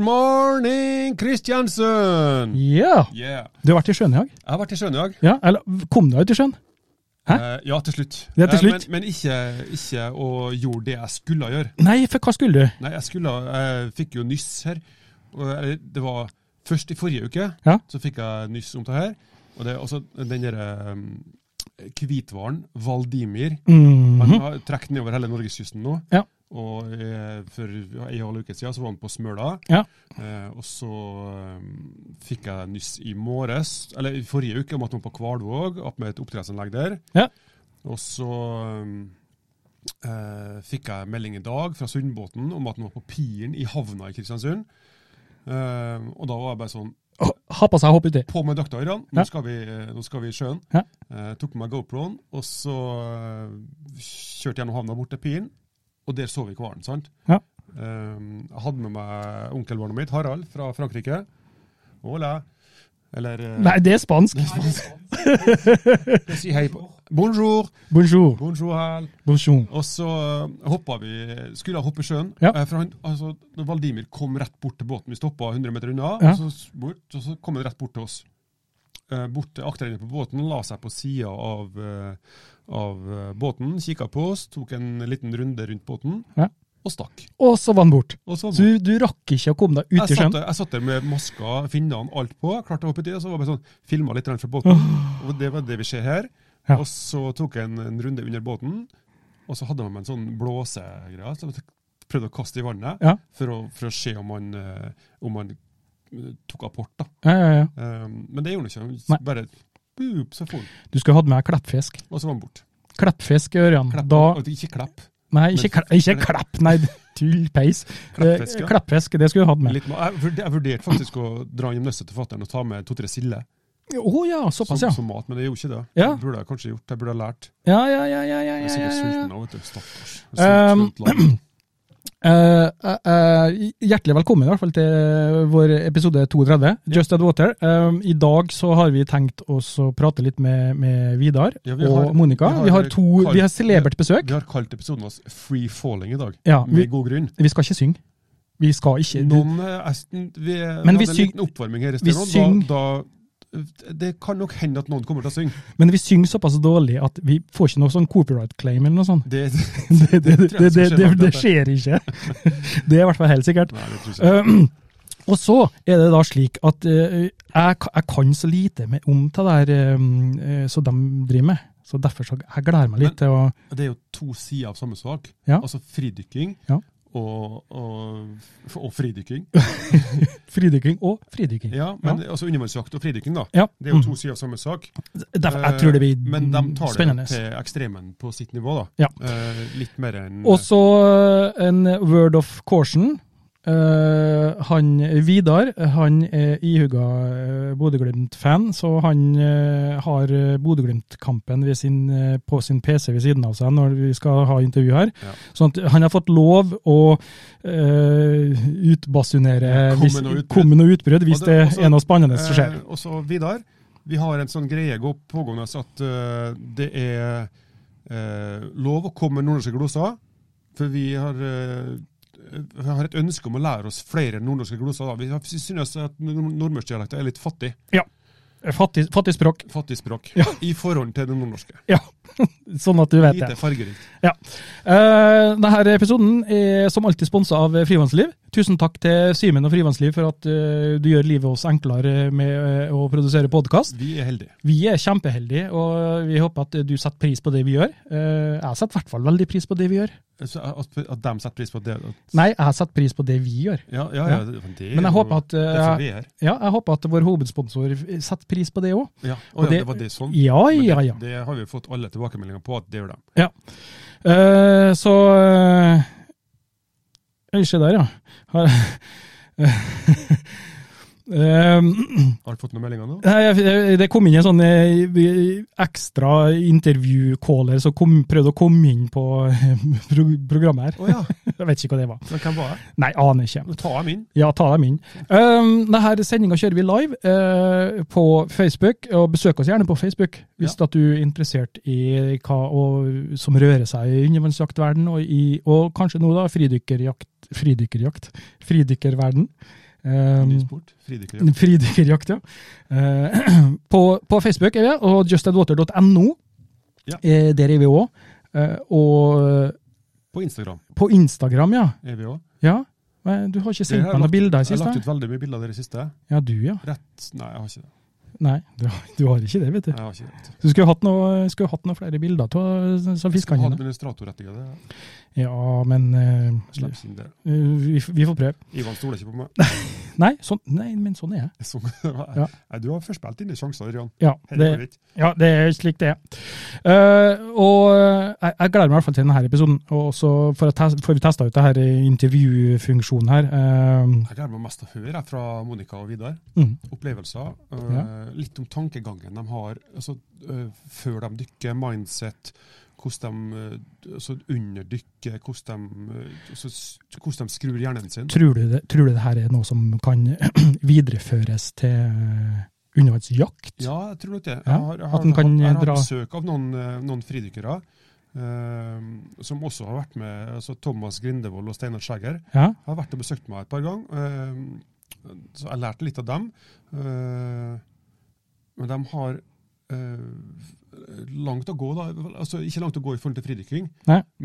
Morning, Kristiansund! Ja. Yeah. Du har vært i Skjønøyag? Jeg har vært i Skjønøyag. Ja, eller kom du deg ut i sjøen? Hæ? Eh, ja, til slutt. Ja, til Eh, slutt. men men ikke, ikke å gjøre det jeg skulle gjøre. Nei, for hva skulle du? Nei, jeg skulle Jeg fikk jo nyss her. Og, det var først i forrige uke, Ja. så fikk jeg nyss om det her. Og det er også den derre hvithvalen, Valdimir. -hmm. Han har trukket nedover hele norgeskysten nå. Ja. Og eh, for en halv uke siden så var han på Smøla. Ja. Eh, og så um, fikk jeg nyss i morges, eller i forrige uke, om at han var på Kvalvåg, opp med et oppdrettsanlegg der. Ja. Og så eh, fikk jeg melding i dag fra Sundbåten om at han var på Piren i havna i Kristiansund. Eh, og da var jeg bare sånn Ha på seg hopp uti. På med. Ja. Nå, skal vi, nå skal vi i sjøen. Ja. Eh, tok med meg GoProen, og så kjørte kjørte gjennom havna bort til Piren. Og der så vi hvalen, sant? Ja. Um, jeg hadde med meg onkelbarnet mitt, Harald, fra Frankrike. Hola. Eller eh, Nei, det er spansk. Si hei på Bonjour. Bonjour. Bonjour, Hal. Bonjour. Og så uh, hoppa vi Skulle jeg hoppe i sjøen. Ja. Eh, for han, altså, Valdimir kom rett bort til båten, vi stoppa 100 meter unna, Ja. og, så, og så kom han rett bort til oss. Eh, bort akterenden på båten, la seg på sida av, eh, av eh, båten, kikka på oss, tok en liten runde rundt båten, Ja. og stakk. Og så var han borte. Så, du, du rakk ikke å komme deg ut jeg, i satt sjøen? jeg satt der med maska, finnene, alt på, klarte å hoppe uti, og så var det bare sånn, filma litt fra båten. Og det var det vi ser her. Ja. Og så tok jeg en, en runde under båten, og så hadde man med en sånn blåsegreie. Så jeg prøvde å kaste i vannet Ja. for, å, for å se om man, om man tok apport. da. Ja, ja, ja. Um, men det gjorde han ikke. Bare boop, så for han. Du skulle hatt med kleppfisk. Og så var han borte. Kleppfisk, Ørjan. Klepp, Da Ikke klepp. Nei, ikke, kle- ikke klepp, nei, tull, peis. Kleppfisk, ja. Eh, Kleppfisk, det skulle du hatt med. Litt, jeg, vurderte faktisk å dra hjem nøstet til fatter'n og ta med to-tre silder Å ja, såpass, som, ja. som mat, men det gjorde ikke det. Ja. Det burde jeg kanskje gjort. Jeg burde ha lært. Ja, ja, ja, ja, ja, ja, ja, ja, Jeg er sikkert sulten nå, vet du. Stakkars. Um, Eh, eh, eh, hjertelig velkommen i hvert fall til vår episode 32, Just Ad Water. Eh, I dag så har vi tenkt oss å prate litt med, med Vidar Ja, vi og har- Monica. vi Vi har har, vi har celebert besøk. Vi har kalt episoden oss Free Falling i dag, Ja, med vi, god grunn. vi skal ikke synge. Vi skal ikke. Noen er- vi, Men vi hadde en liten oppvarming her i sted. syng- Da, da, det kan nok hende at noen kommer til å synge. men vi synger såpass dårlig at vi får ikke noe sånn copyright claim eller noe sånt. Det, Det, det, det, skjer ikke. Det er i hvert fall helt sikkert. Nei, og så er det da slik at eh, jeg, jeg kan så lite med, om det der eh, som de driver med. Så derfor så jeg gleder meg litt til å Det er jo to sider av samme sak. Ja. Altså fridykking Ja. Og, og, og fridykking. Fridykking og fridykking. Ja, men altså undervannsjakt og fridykking, da. Ja. Det er jo Mm. to sider av samme sak. Derfor, jeg tror det blir spennende. Men de tar spennende. det til ekstremen på sitt nivå, da. Ja. Eh, litt mer enn Også eh, en word of caution. Eh, han Vidar han er ihuga uh, Bodø-Glimt-fan, så han uh, har Bodø-Glimt-kampen på sin PC ved siden av seg når vi skal ha intervju her. Ja. Sånn at han har fått lov å uh, utbasunere hvis, noe utbrudd. komme utbrudd hvis det også- er noe spennende som skjer. Eh, og så Vidar, vi har en sånn greie gå- pågående at det er lov å komme med nordnorske gloser. For vi har, har et ønske om å lære oss flere nordnorske gloser. Da. Vi synes at nord- nordmørsdialekten er litt fattig. Fattig, fattig språk, Fattig språk. Ja. I forhold til det nordnorske. sånn at du vet det. Lite fargerikt. Uh, denne episoden er som alltid sponsa av Frivannsliv. Tusen takk til Simen og Frivannsliv for at uh, du gjør livet oss enklere med uh, å produsere podkast. Vi er heldige. Vi er kjempeheldige, og vi håper at du setter pris på det vi gjør. Jeg setter i hvert fall veldig pris på det vi gjør. Så At, at de setter pris på det. At, Nei, jeg satt pris på det vi gjør. ja, ja, ja, det, det Men jeg håper at. Ja, jeg håper at vår hovedsponsor setter pris på det òg. Ja. Oh, ja, det- det var det sånn? Ja, ja, ja. Det har vi fått alle tilbakemeldinger på at det gjør de. Eh, så uh, se der, ja. Har, Um, Har du fått noen meldinger nå? Nei, Det kom inn en sånn ekstra ekstra intervjucaller som kom, prøvde å komme inn på eh, programmet her. Å ja. Jeg vet ikke hva det var. Men hvem var det? Nei, aner ikke. Ta dem inn. Ja, ta dem inn. Um, denne sendinga kjører vi live uh, på Facebook, og besøk oss gjerne på Facebook hvis at du er interessert i hva og, som rører seg i undervannsjaktverden, og, i, og kanskje nå da fridykkerjakt, fridykkerjakt, fridykkerverden. Um, Fridykkerjakt. Fridykkerjakt, ja. Uh, på, på Facebook er vi, og justedwater.no. Ja. Eh, der er vi òg. og På Instagram på Instagram, ja. er vi òg. ja. Men Du har ikke sendt meg noen bilder i Jeg har lagt ut veldig mye bilder i siste. Ja, du, ja. Rett Nei, jeg har ikke det. Nei, du, har- du har ikke det, vet du. Jeg har ikke det. Du skulle hatt noen noe flere bilder av som dine. administratorrettigheter. Ja, men uh, det. vi, vi får prøve. Ivan stoler ikke på meg. Nei, sånn, nei, men sånn er jeg. Sånn. Ja. Du har først spilt inn sjanser, Jan. Ja, det. Ja, det er slik det er. Uh, og jeg, jeg gleder meg i hvert fall til denne episoden, og så får, jeg tes- får vi testa ut denne intervjufunksjonen her. Jeg gleder meg mest til å høre jeg, fra Monica og Vidar. mm, Opplevelser. Ja. Litt om tankegangen de har altså, før de dykker, mindset, hvordan de øh, altså, underdykker, hvordan de, øh, altså, hvordan de skrur hjernen sin. tror, du det, tror du det her er noe som kan videreføres til undervannsjakt? Ja, jeg tror nok det. Jeg har, jeg har, jeg har dra- besøk av noen, noen fridykkere. øh, som også har vært med altså Thomas Grindevold og Steinar Skjæger. Ja, har vært og besøkt meg et par ganger. øh, så jeg lærte litt av dem. Øh, men de har langt å gå, da. Altså, ikke langt å gå i forhold til fridykking,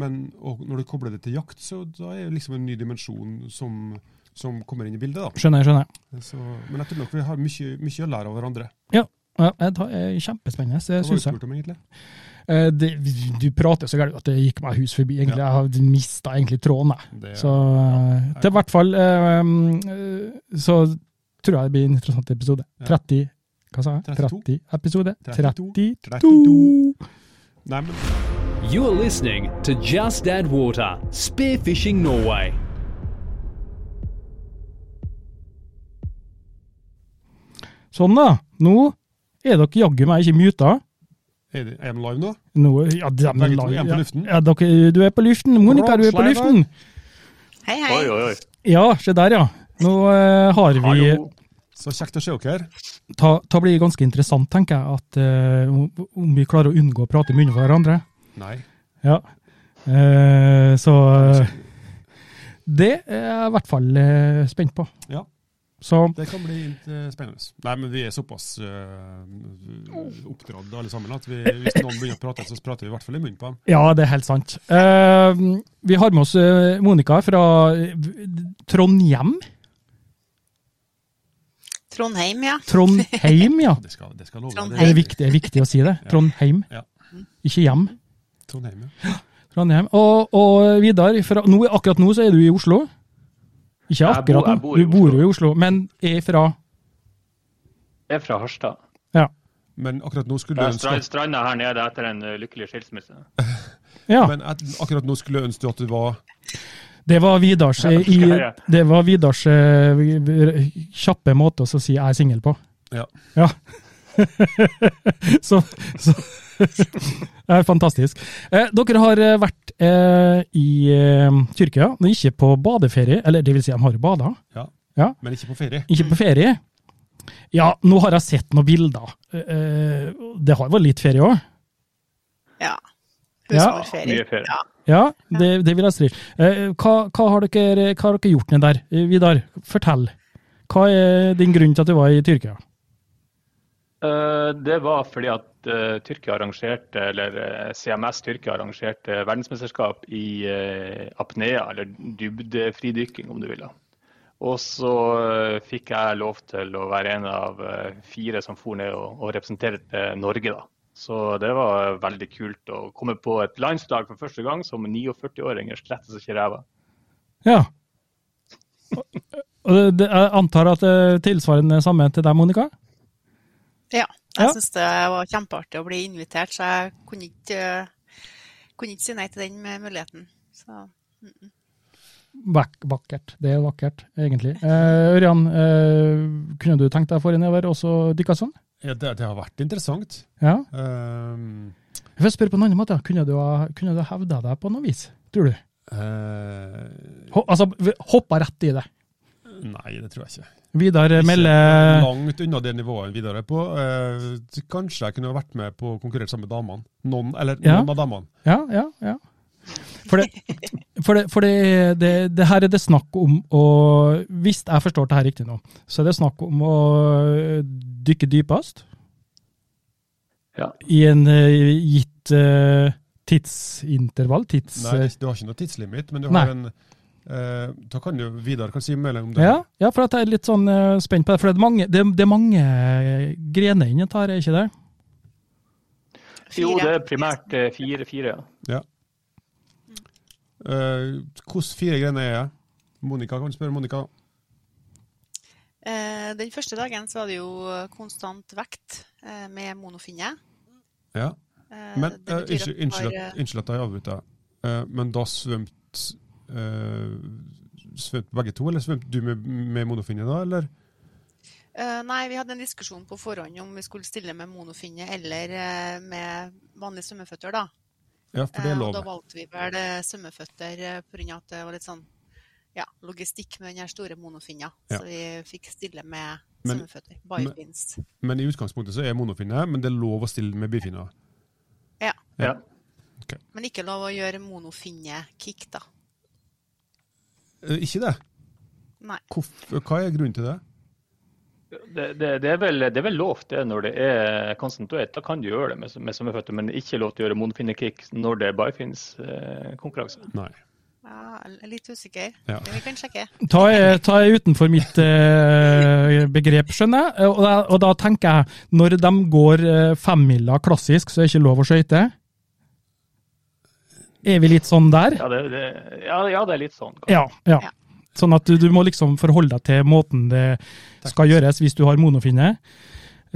men når du kobler det til jakt, så da er det liksom en ny dimensjon som, som kommer inn i bildet. da. skjønner skjønner. Så, men jeg tror nok vi har mye, mye å lære av hverandre. Ja, det er kjempespennende, syns jeg. om? Eh, det, du prater så gærent at det gikk meg hus forbi. egentlig. Jeg har mista egentlig tråden, jeg. Så ja, er i hvert fall eh, eh, Så tror jeg det blir en interessant episode. Ja. 30 Hva sa jeg? 30 episode. 32. 32. Nei, men You're listening to Just Add Water Spearfishing Norway. Sånn, da. Nå er dere jaggu meg ikke muta. er, er de live nå? Nå, ja, de, er live, er på luften? Ja, dere, du er på luften. Monica, du er på luften. Hei, hei. Oi, oi, oi. Ja, se der, ja. Nå uh, har vi Hallo. Så kjekt å se dere. ta blir ganske interessant, tenker jeg, at uh, om, vi klarer å unngå å prate i munnen på hverandre. Nei. Ja. Uh, så uh, Det er jeg i hvert fall spent på. Ja. Så Det kan bli spennende. Nei, men vi er såpass uh, oppdratt alle sammen at vi, hvis noen begynner å prate, så prater vi i hvert fall i munnen på dem. ja, det er helt sant. Uh, vi har med oss Monica fra Trondhjem. Trondheim, ja. Trondheim, ja. Det skal, det skal love Trondheim. Det er viktig, det er viktig å si det. Trondheim, Ja. ikke hjem. Trondheim, ja. Trondheim. Og, og Vidar, fra, nå, akkurat nå så er du i Oslo. Ikke akkurat nå, jeg bor i du bor jo i Oslo, men er fra Jeg er fra Harstad. Ja. Men akkurat nå skulle du ønske stra- stranda her nede etter en uh, lykkelig skilsmisse. ja. men akkurat nå skulle du ønske at du var Det var Vidars, Ja, i, det var Vidars eh, kjappe måte å si 'jeg er singel' på. Ja. Ja. så, så Det er fantastisk. Eh, dere har eh, vært eh, i eh, Tyrkia, men ikke på badeferie. Eller det vil si, de har bada. Ja, ja, Men ikke på ferie. Ikke på ferie. Ja, nå har jeg sett noen bilder. Eh, det har vært litt ferie òg. Ja. Ja. Husmorferie. Mye ferie. Ja. Ja, det, det vil jeg si. Eh, hva, hva, har dere, hva har dere gjort ned der? Eh, Vidar, fortell. Hva er din grunn til at du var i Tyrkia? Eh, det var fordi at Tyrkia arrangerte, eller CMS Tyrkia arrangerte verdensmesterskap i apnea, eller dybdefridykking, om du vil. Og så fikk jeg lov til å være en av fire som for ned og, og representerte Norge. da. Så det var veldig kult å komme på et landslag for første gang som 49-åringer slettes ikke ræva. Ja. Og det, det, jeg antar at det tilsvarende samme til deg, Monica? Ja. Ja. Jeg syns det var kjempeartig å bli invitert, så jeg kunne ikke, kunne ikke si nei til den muligheten. Så, mm, mm. vakkert. Det er vakkert, egentlig. Eh, Ørjan, eh, kunne du tenkt deg for en over også dykka sånn? Ja, det, det har vært interessant. Ja. Ehm, Jeg vil spørre på en annen måte. Kunne du kunne du hevda deg på noe vis, tror du? Uh, Ho, altså, hoppa rett i det. nei, det tror jeg ikke. Vidar melder langt unna det nivået Vidar er på. Uh, kanskje jeg kunne vært med på å konkurrere sammen med damene. Noen, eller Ja. noen av damene. Ja, ja, ja. For det, for det, for det, det, det her er det snakk om å Hvis jeg forstår det her riktig nå, så er det snakk om å dykke dypest Ja. i en eh, gitt uh, tidsintervall. Tids... Nei, du har ikke noe tidslimit, men du Nei. har en Uh, Da kan jo Vidar kan si mer om det. ja, ja, for at jeg er litt sånn uh, spent på det. For det er mange, det, det er mange grener inni dette, er ikke det? Jo, det er primært fire, fire ja. Ja. Eh, Hvordan fire grener er jeg? Monica, kan spørre Monica? Uh, Den første dagen så var det jo konstant vekt uh, med monofinne. Ja. Men det unnskyld, at jeg avbryter. Men da svømte Svømte begge to, eller svømte du med, med monofinne da, eller? Uh, Nei, vi hadde en diskusjon på forhånd om vi skulle stille med monofinne eller uh, med vanlige svømmeføtter, da. Ja, for det er Eh, lov. Og da valgte vi vel eh, svømmeføtter pga. på grunn av at det var litt sånn ja, logistikk med den her store monofinna. Ja. Så vi fikk stille med Men- svømmeføtter. Bifins. Men i utgangspunktet så er monofinne, men det er lov å stille med bifinner. Ja. Ja. Men ikke lov å gjøre monofinne-kick, da. Eh, ikke det? Nei. Hva er grunnen til det? Det, det, det, er vel, det er vel lov det når det er konsentrert. Da kan du gjøre det med, med svømmeføtter, men ikke lov til å gjøre monofinnekick når det er bifins-konkurranse. Nei. Ja, litt usikker. Ja. Vi kan sjekke. Ta er, ta er utenfor mitt eh, begrep, skjønner jeg. Og da, og da tenker jeg, når de går eh, femmila klassisk, så er det ikke lov å skøyte. Er vi litt sånn der? Ja, det, det, ja, ja, det er litt sånn. kanskje. Ja. ja. Sånn at du, du må liksom forholde deg til måten det skal gjøres hvis du har monofinne.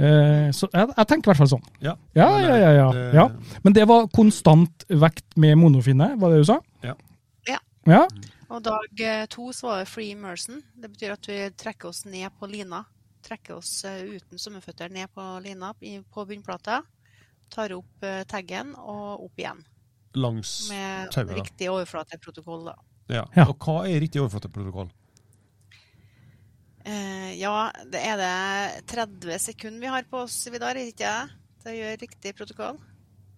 Eh, så jeg, jeg tenker i hvert fall sånn. Ja, Ja, Men, ja, ja, ja, det- ja. Men det var konstant vekt med monofinne, var det du sa? Ja. Ja. Ja, Og dag eh, to så var det free immersion. Det betyr at vi trekker oss ned på lina. Trekker oss eh, uten sommerføtter ned på lina på bunnplata. Tar opp taggen og opp igjen. Langs Med tauet, da. riktig overflateprotokoll, da. Ja. Ja. Og hva er riktig overflateprotokoll? Uh, ja, det er det 30 sekunder vi har på oss, Vidar, er det ikke det? Til å gjøre riktig protokoll.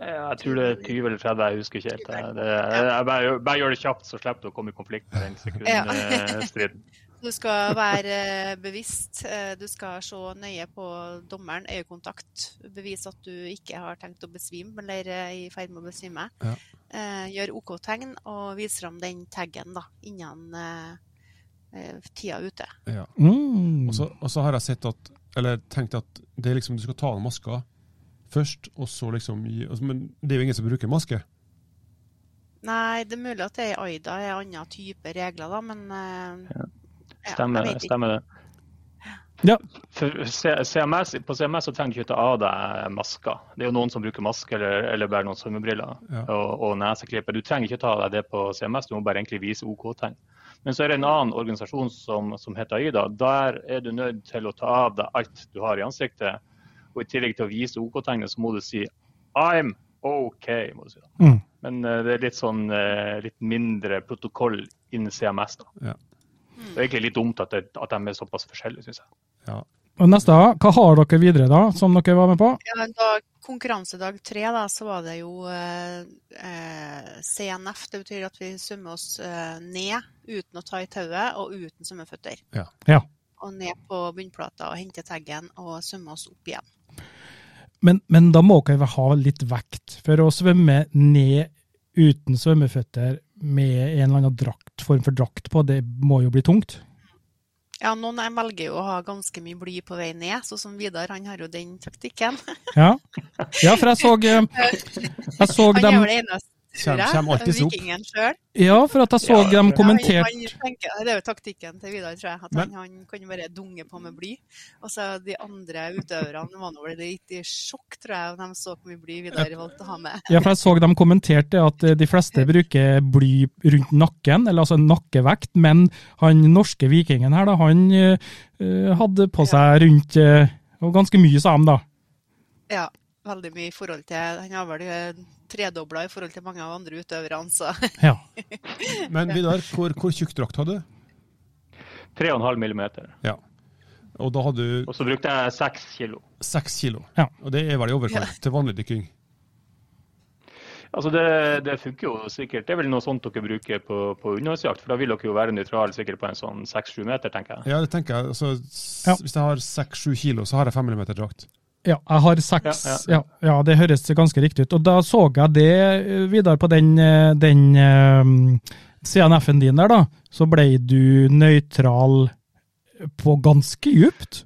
Jeg tror det er 20 eller 30, jeg husker ikke helt. Det, det, jeg bare, bare gjør det kjapt, så slipper du å komme i konflikt med den sekundstriden. Du skal være bevisst. eh, Du skal se nøye på dommeren, øyekontakt. Bevise at du ikke har tenkt å besvime eller er i ferd med å besvime. Ja. Eh, Gjør OK-tegn og vis fram den taggen da, innen eh, eh, tida er ute. Ja. mm. Og så, og så har jeg sett at, eller tenkt at det er liksom, du skal ta av maska først, og så liksom gi, altså, Men det er jo ingen som bruker maske. Nei, det er mulig at det i AIDA er andre type regler, da, men uh, ja, Stemmer, ja, stemmer det. Ja. For CMS, på CMS så trenger du ikke ta av deg masker. Det er jo noen som bruker maske eller, eller bare noen svømmebriller Ja. og, og neseklippet. Du trenger ikke ta av deg det på CMS, du må bare egentlig vise OK-tegn. Men så er det en annen organisasjon som, som heter AIDA. Der er du nødt til å ta av deg alt du har i ansiktet. Og i tillegg til å vise OK-tegnet, så må du si I'm OK. må du si. Mm. Men uh, det er litt sånn uh, litt mindre protokoll innen CMS. da. Ja. Det er egentlig litt dumt at, det, at de er såpass forskjellige, syns jeg. Ja. Og neste, hva har dere videre da, som dere var med på? Ja, da konkurransedag tre, da, så var det jo eh, eh, CNF. Det betyr at vi svømmer oss eh, ned uten å ta i tauet og uten svømmeføtter. Ja. Ja. Og ned på bunnplata og hente taggen og svømme oss opp igjen. Men, men da må dere vel ha litt vekt for å svømme ned uten svømmeføtter med en eller annen drakt, form for drakt på. Det må jo bli tungt. Ja, noen velger jo å ha ganske mye bly på vei ned, sånn som Vidar, han har jo den taktikken. Ja, ja for jeg så, eh, jeg så Han er dem jo det eneste, Kjem- kjem alltid opp. Vikingen sjøl. Ja, for at jeg så Ja, dem kommentert Han, han tenker, det er jo taktikken til Vidar, tror jeg. At han, han kan bare dunge på med bly. Og så de andre utøverne var nå litt i sjokk, tror jeg, når de så hvor mye bly Vidar valgte å ha med. Ja, for jeg så dem kommenterte at eh, de fleste bruker bly rundt nakken, eller altså nakkevekt, men han norske vikingen her, da, han eh, hadde på seg rundt og ganske mye, sa han da. Ja, veldig mye i forhold til Han har vel eh, tredobla i forhold til mange av andre utøverne, så Ja. Men Vidar, hvor, hvor tjukk drakt hadde du? 3,5 millimeter. Ja. Og da hadde du Og så brukte jeg 6 kilo. 6 kilo. Ja. Og det er vel i overkant til vanlig dykking. Altså det, det funker jo sikkert. Det er vel noe sånt dere bruker på, på undervannsjakt, for da vil dere jo være nøytrale sikkert på en sånn 6-7 meter, tenker jeg. Ja, det tenker jeg. Altså, s- Ja. Hvis jeg har seks-sju kilo, så har jeg 5 millimeter drakt. Ja, jeg har seks Ja, ja, ja. det høres ganske riktig ut. Og da så jeg det Vidar, videre på den, eh, den um, CNF-en din der, da. Så ble du nøytral på ganske djupt.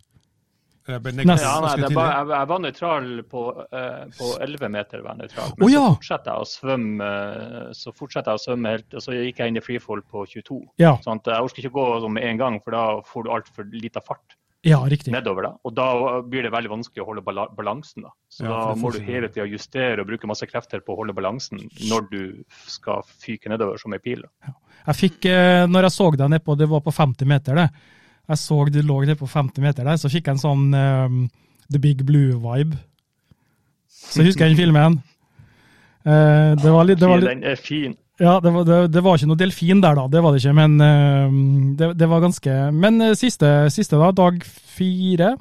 Jeg. Ja, nei, det er jeg, jeg var nøytral på, elleve uh, 11 meter. Var nøytral. Men Men ja. så fortsatte jeg å svømme eh, så fortsatte jeg å svømme helt, og så gikk jeg inn i freefall på 22. Ja, Sånn at jeg orker ikke gå med en gang, for da får du altfor lita fart ja nedover. da. Og da blir det veldig vanskelig å holde balansen. da. Så Ja, da må du hele tida justere og bruke masse krefter på å holde balansen når du skal fyke nedover som ei pil. da. Jeg fikk, eh, når jeg så deg nedpå, det var på 50 meter, det. Jeg så du lå nede på 50 meter der, så fikk jeg en sånn um, The Big Blue-vibe. Så husker jeg den filmen. Uh, det var litt, det var litt Den er fin. Ja, det var, det, det var ikke noe delfin der, da. Det var det ikke. Men eh, det, det var ganske Men eh, siste, siste da, dag fire.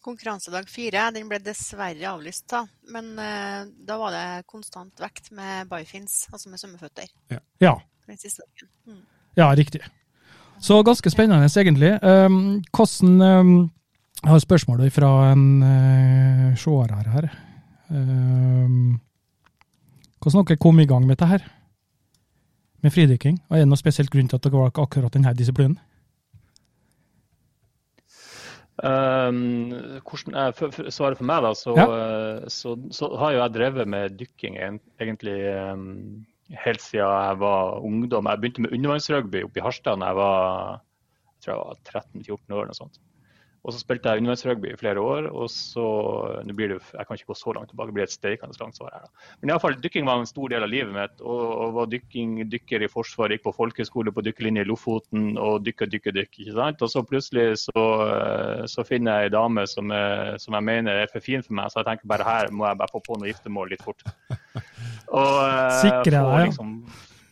konkurransedag fire den ble dessverre avlyst, da. Men eh, da var det konstant vekt med bifins, altså med svømmeføtter. Ja, ja. Mm. ja, riktig. Så ganske spennende, egentlig. Um, hvordan um, Jeg har spørsmål fra en uh, seer her. Um, hvordan dere kom i gang med dette her? Med fridykking? Og er det noen spesielt grunn til at dere valgte akkurat denne disiplinen? Um, hvordan jeg for, for, svaret for meg, da, så, ja. så, så har jo jeg drevet med dykking egentlig um, helt siden jeg var ungdom. Jeg begynte med undervannsrugby oppe i Harstad da jeg var, jeg jeg var 13-14 år. eller noe sånt. Og så spilte jeg undervannsrugby i flere år. og så, nå blir det, Jeg kan ikke gå så langt tilbake, det blir et steikende langt svar her. da. Men i alle fall, dykking var en stor del av livet mitt. og, og var dykking, dykker i Forsvaret, gikk på folkeskole på dykkerlinje i Lofoten og dykker, dykker, dykker. ikke sant? Og så plutselig så, eh, så finner jeg ei dame som, som jeg mener er for fin for meg, så jeg tenker bare her må jeg bare få på noe giftermål litt fort. Og, eh, Sikre deg, liksom,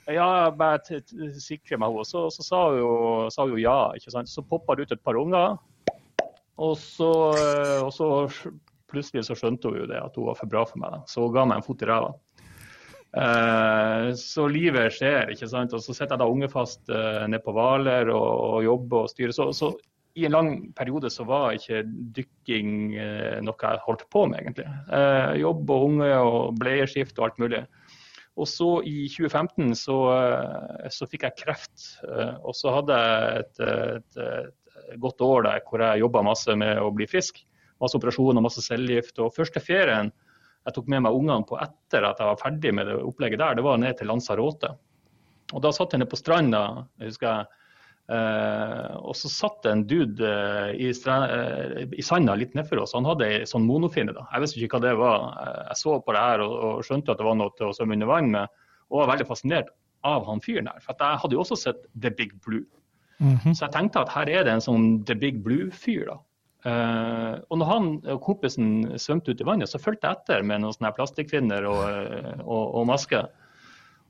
ja, bare sikre meg henne. Så, så sa, hun sa hun ja. ikke sant? Så poppa det ut et par unger. Og så, eh, og så plutselig så skjønte hun jo det, at hun var for bra for meg. Da. Så hun ga meg en fot i ræva. Eh, så livet skjer, ikke sant. Og så sitter jeg da ungefast eh, nede på Hvaler og, og jobber og styrer. Så, så i en lang periode så var ikke dykking eh, noe jeg holdt på med, egentlig. Eh, jobb og unge og bleieskift og alt mulig. Og så i 2015 så, eh, så fikk jeg kreft. eh, Og så hadde jeg et, et, et godt år der hvor jeg jobba masse med å bli frisk. Masse operasjoner, masse cellegift. Og første ferien jeg tok med meg ungene på etter at jeg var ferdig med det opplegget der, det var ned til Lanzarote. Og da satt jeg nede på stranda, husker jeg. Eh, og så satt det en dude eh, i, stra- eh, i sanda litt nedfor oss. Han hadde ei sånn monofinne. da. Jeg visste ikke hva det var. Jeg så på det her og, og skjønte at det var noe til å svømme under vann med. Og var veldig fascinert av han fyren her. For jeg hadde jo også sett The Big Blue. Mhm. Så jeg tenkte at her er det en sånn The Big Blue-fyr. da. Uh, og når han og kompisen svømte ut i vannet, så fulgte jeg etter med noen sånne plastikkvinner plastikkfinner og, eh, og, og maske.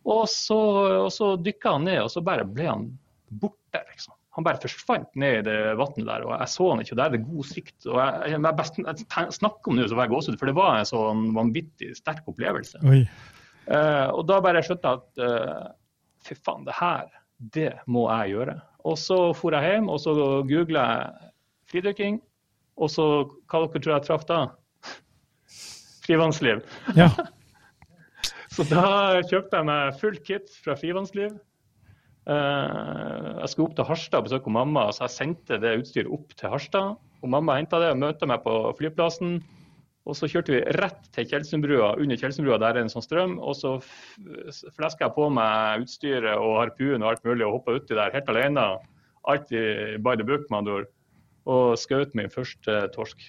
Og så, og så dykka han ned, og så bare ble han borte. liksom. Han bare forsvant ned i det vannet der, og jeg så han ikke. og Der er det god sikt. og jeg, jeg, best, jeg snakker om det, så var jeg gåsehud, for det var en sånn vanvittig sterk opplevelse. Eh, og da bare skjønte jeg at uh, fy faen, det her, det må jeg gjøre. Og så for jeg hjem, og så googla jeg fridykking. Og så, hva dere tror jeg traff da? Frivannsliv. Ja. Så da kjøpte jeg meg full kit fra Frivannsliv. Eh, jeg skulle opp til Harstad og besøke mamma, så jeg sendte det utstyret opp til Harstad. Og mamma henta det og møtte meg på flyplassen. Og så kjørte vi rett til Kjelsenbrua, Under Kjelsenbrua der er en sånn strøm. Og så fleska jeg på meg utstyret og harpuen og alt mulig og hoppa uti der helt alene. Alltid by the book, ord. Og skjøt min første torsk.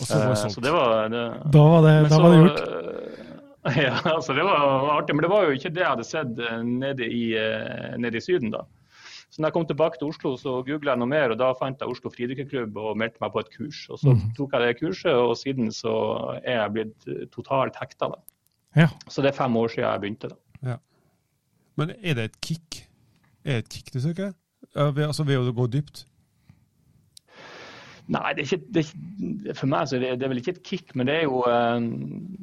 Og så var det sånt. solgt. Så det var det. Da var det, da så, var det gjort. eh, Ja, altså det var artig. Men det var jo ikke det jeg hadde sett eh, nede i, eh, nede i Syden, da. Så når jeg kom tilbake til Oslo, så googla jeg noe mer, og da fant jeg Oslo fridykkerklubb og meldte meg på et kurs. Og så Mhm. tok jeg det kurset, og siden så er jeg blitt eh, totalt hekta. Ja. Så det er fem år siden jeg begynte. da. Men er det et kick? Er det et kick du søker? Ja, altså ved å gå dypt? Nei, det er ikke, det er for meg så det, det er vel ikke et kick, men det er jo eh,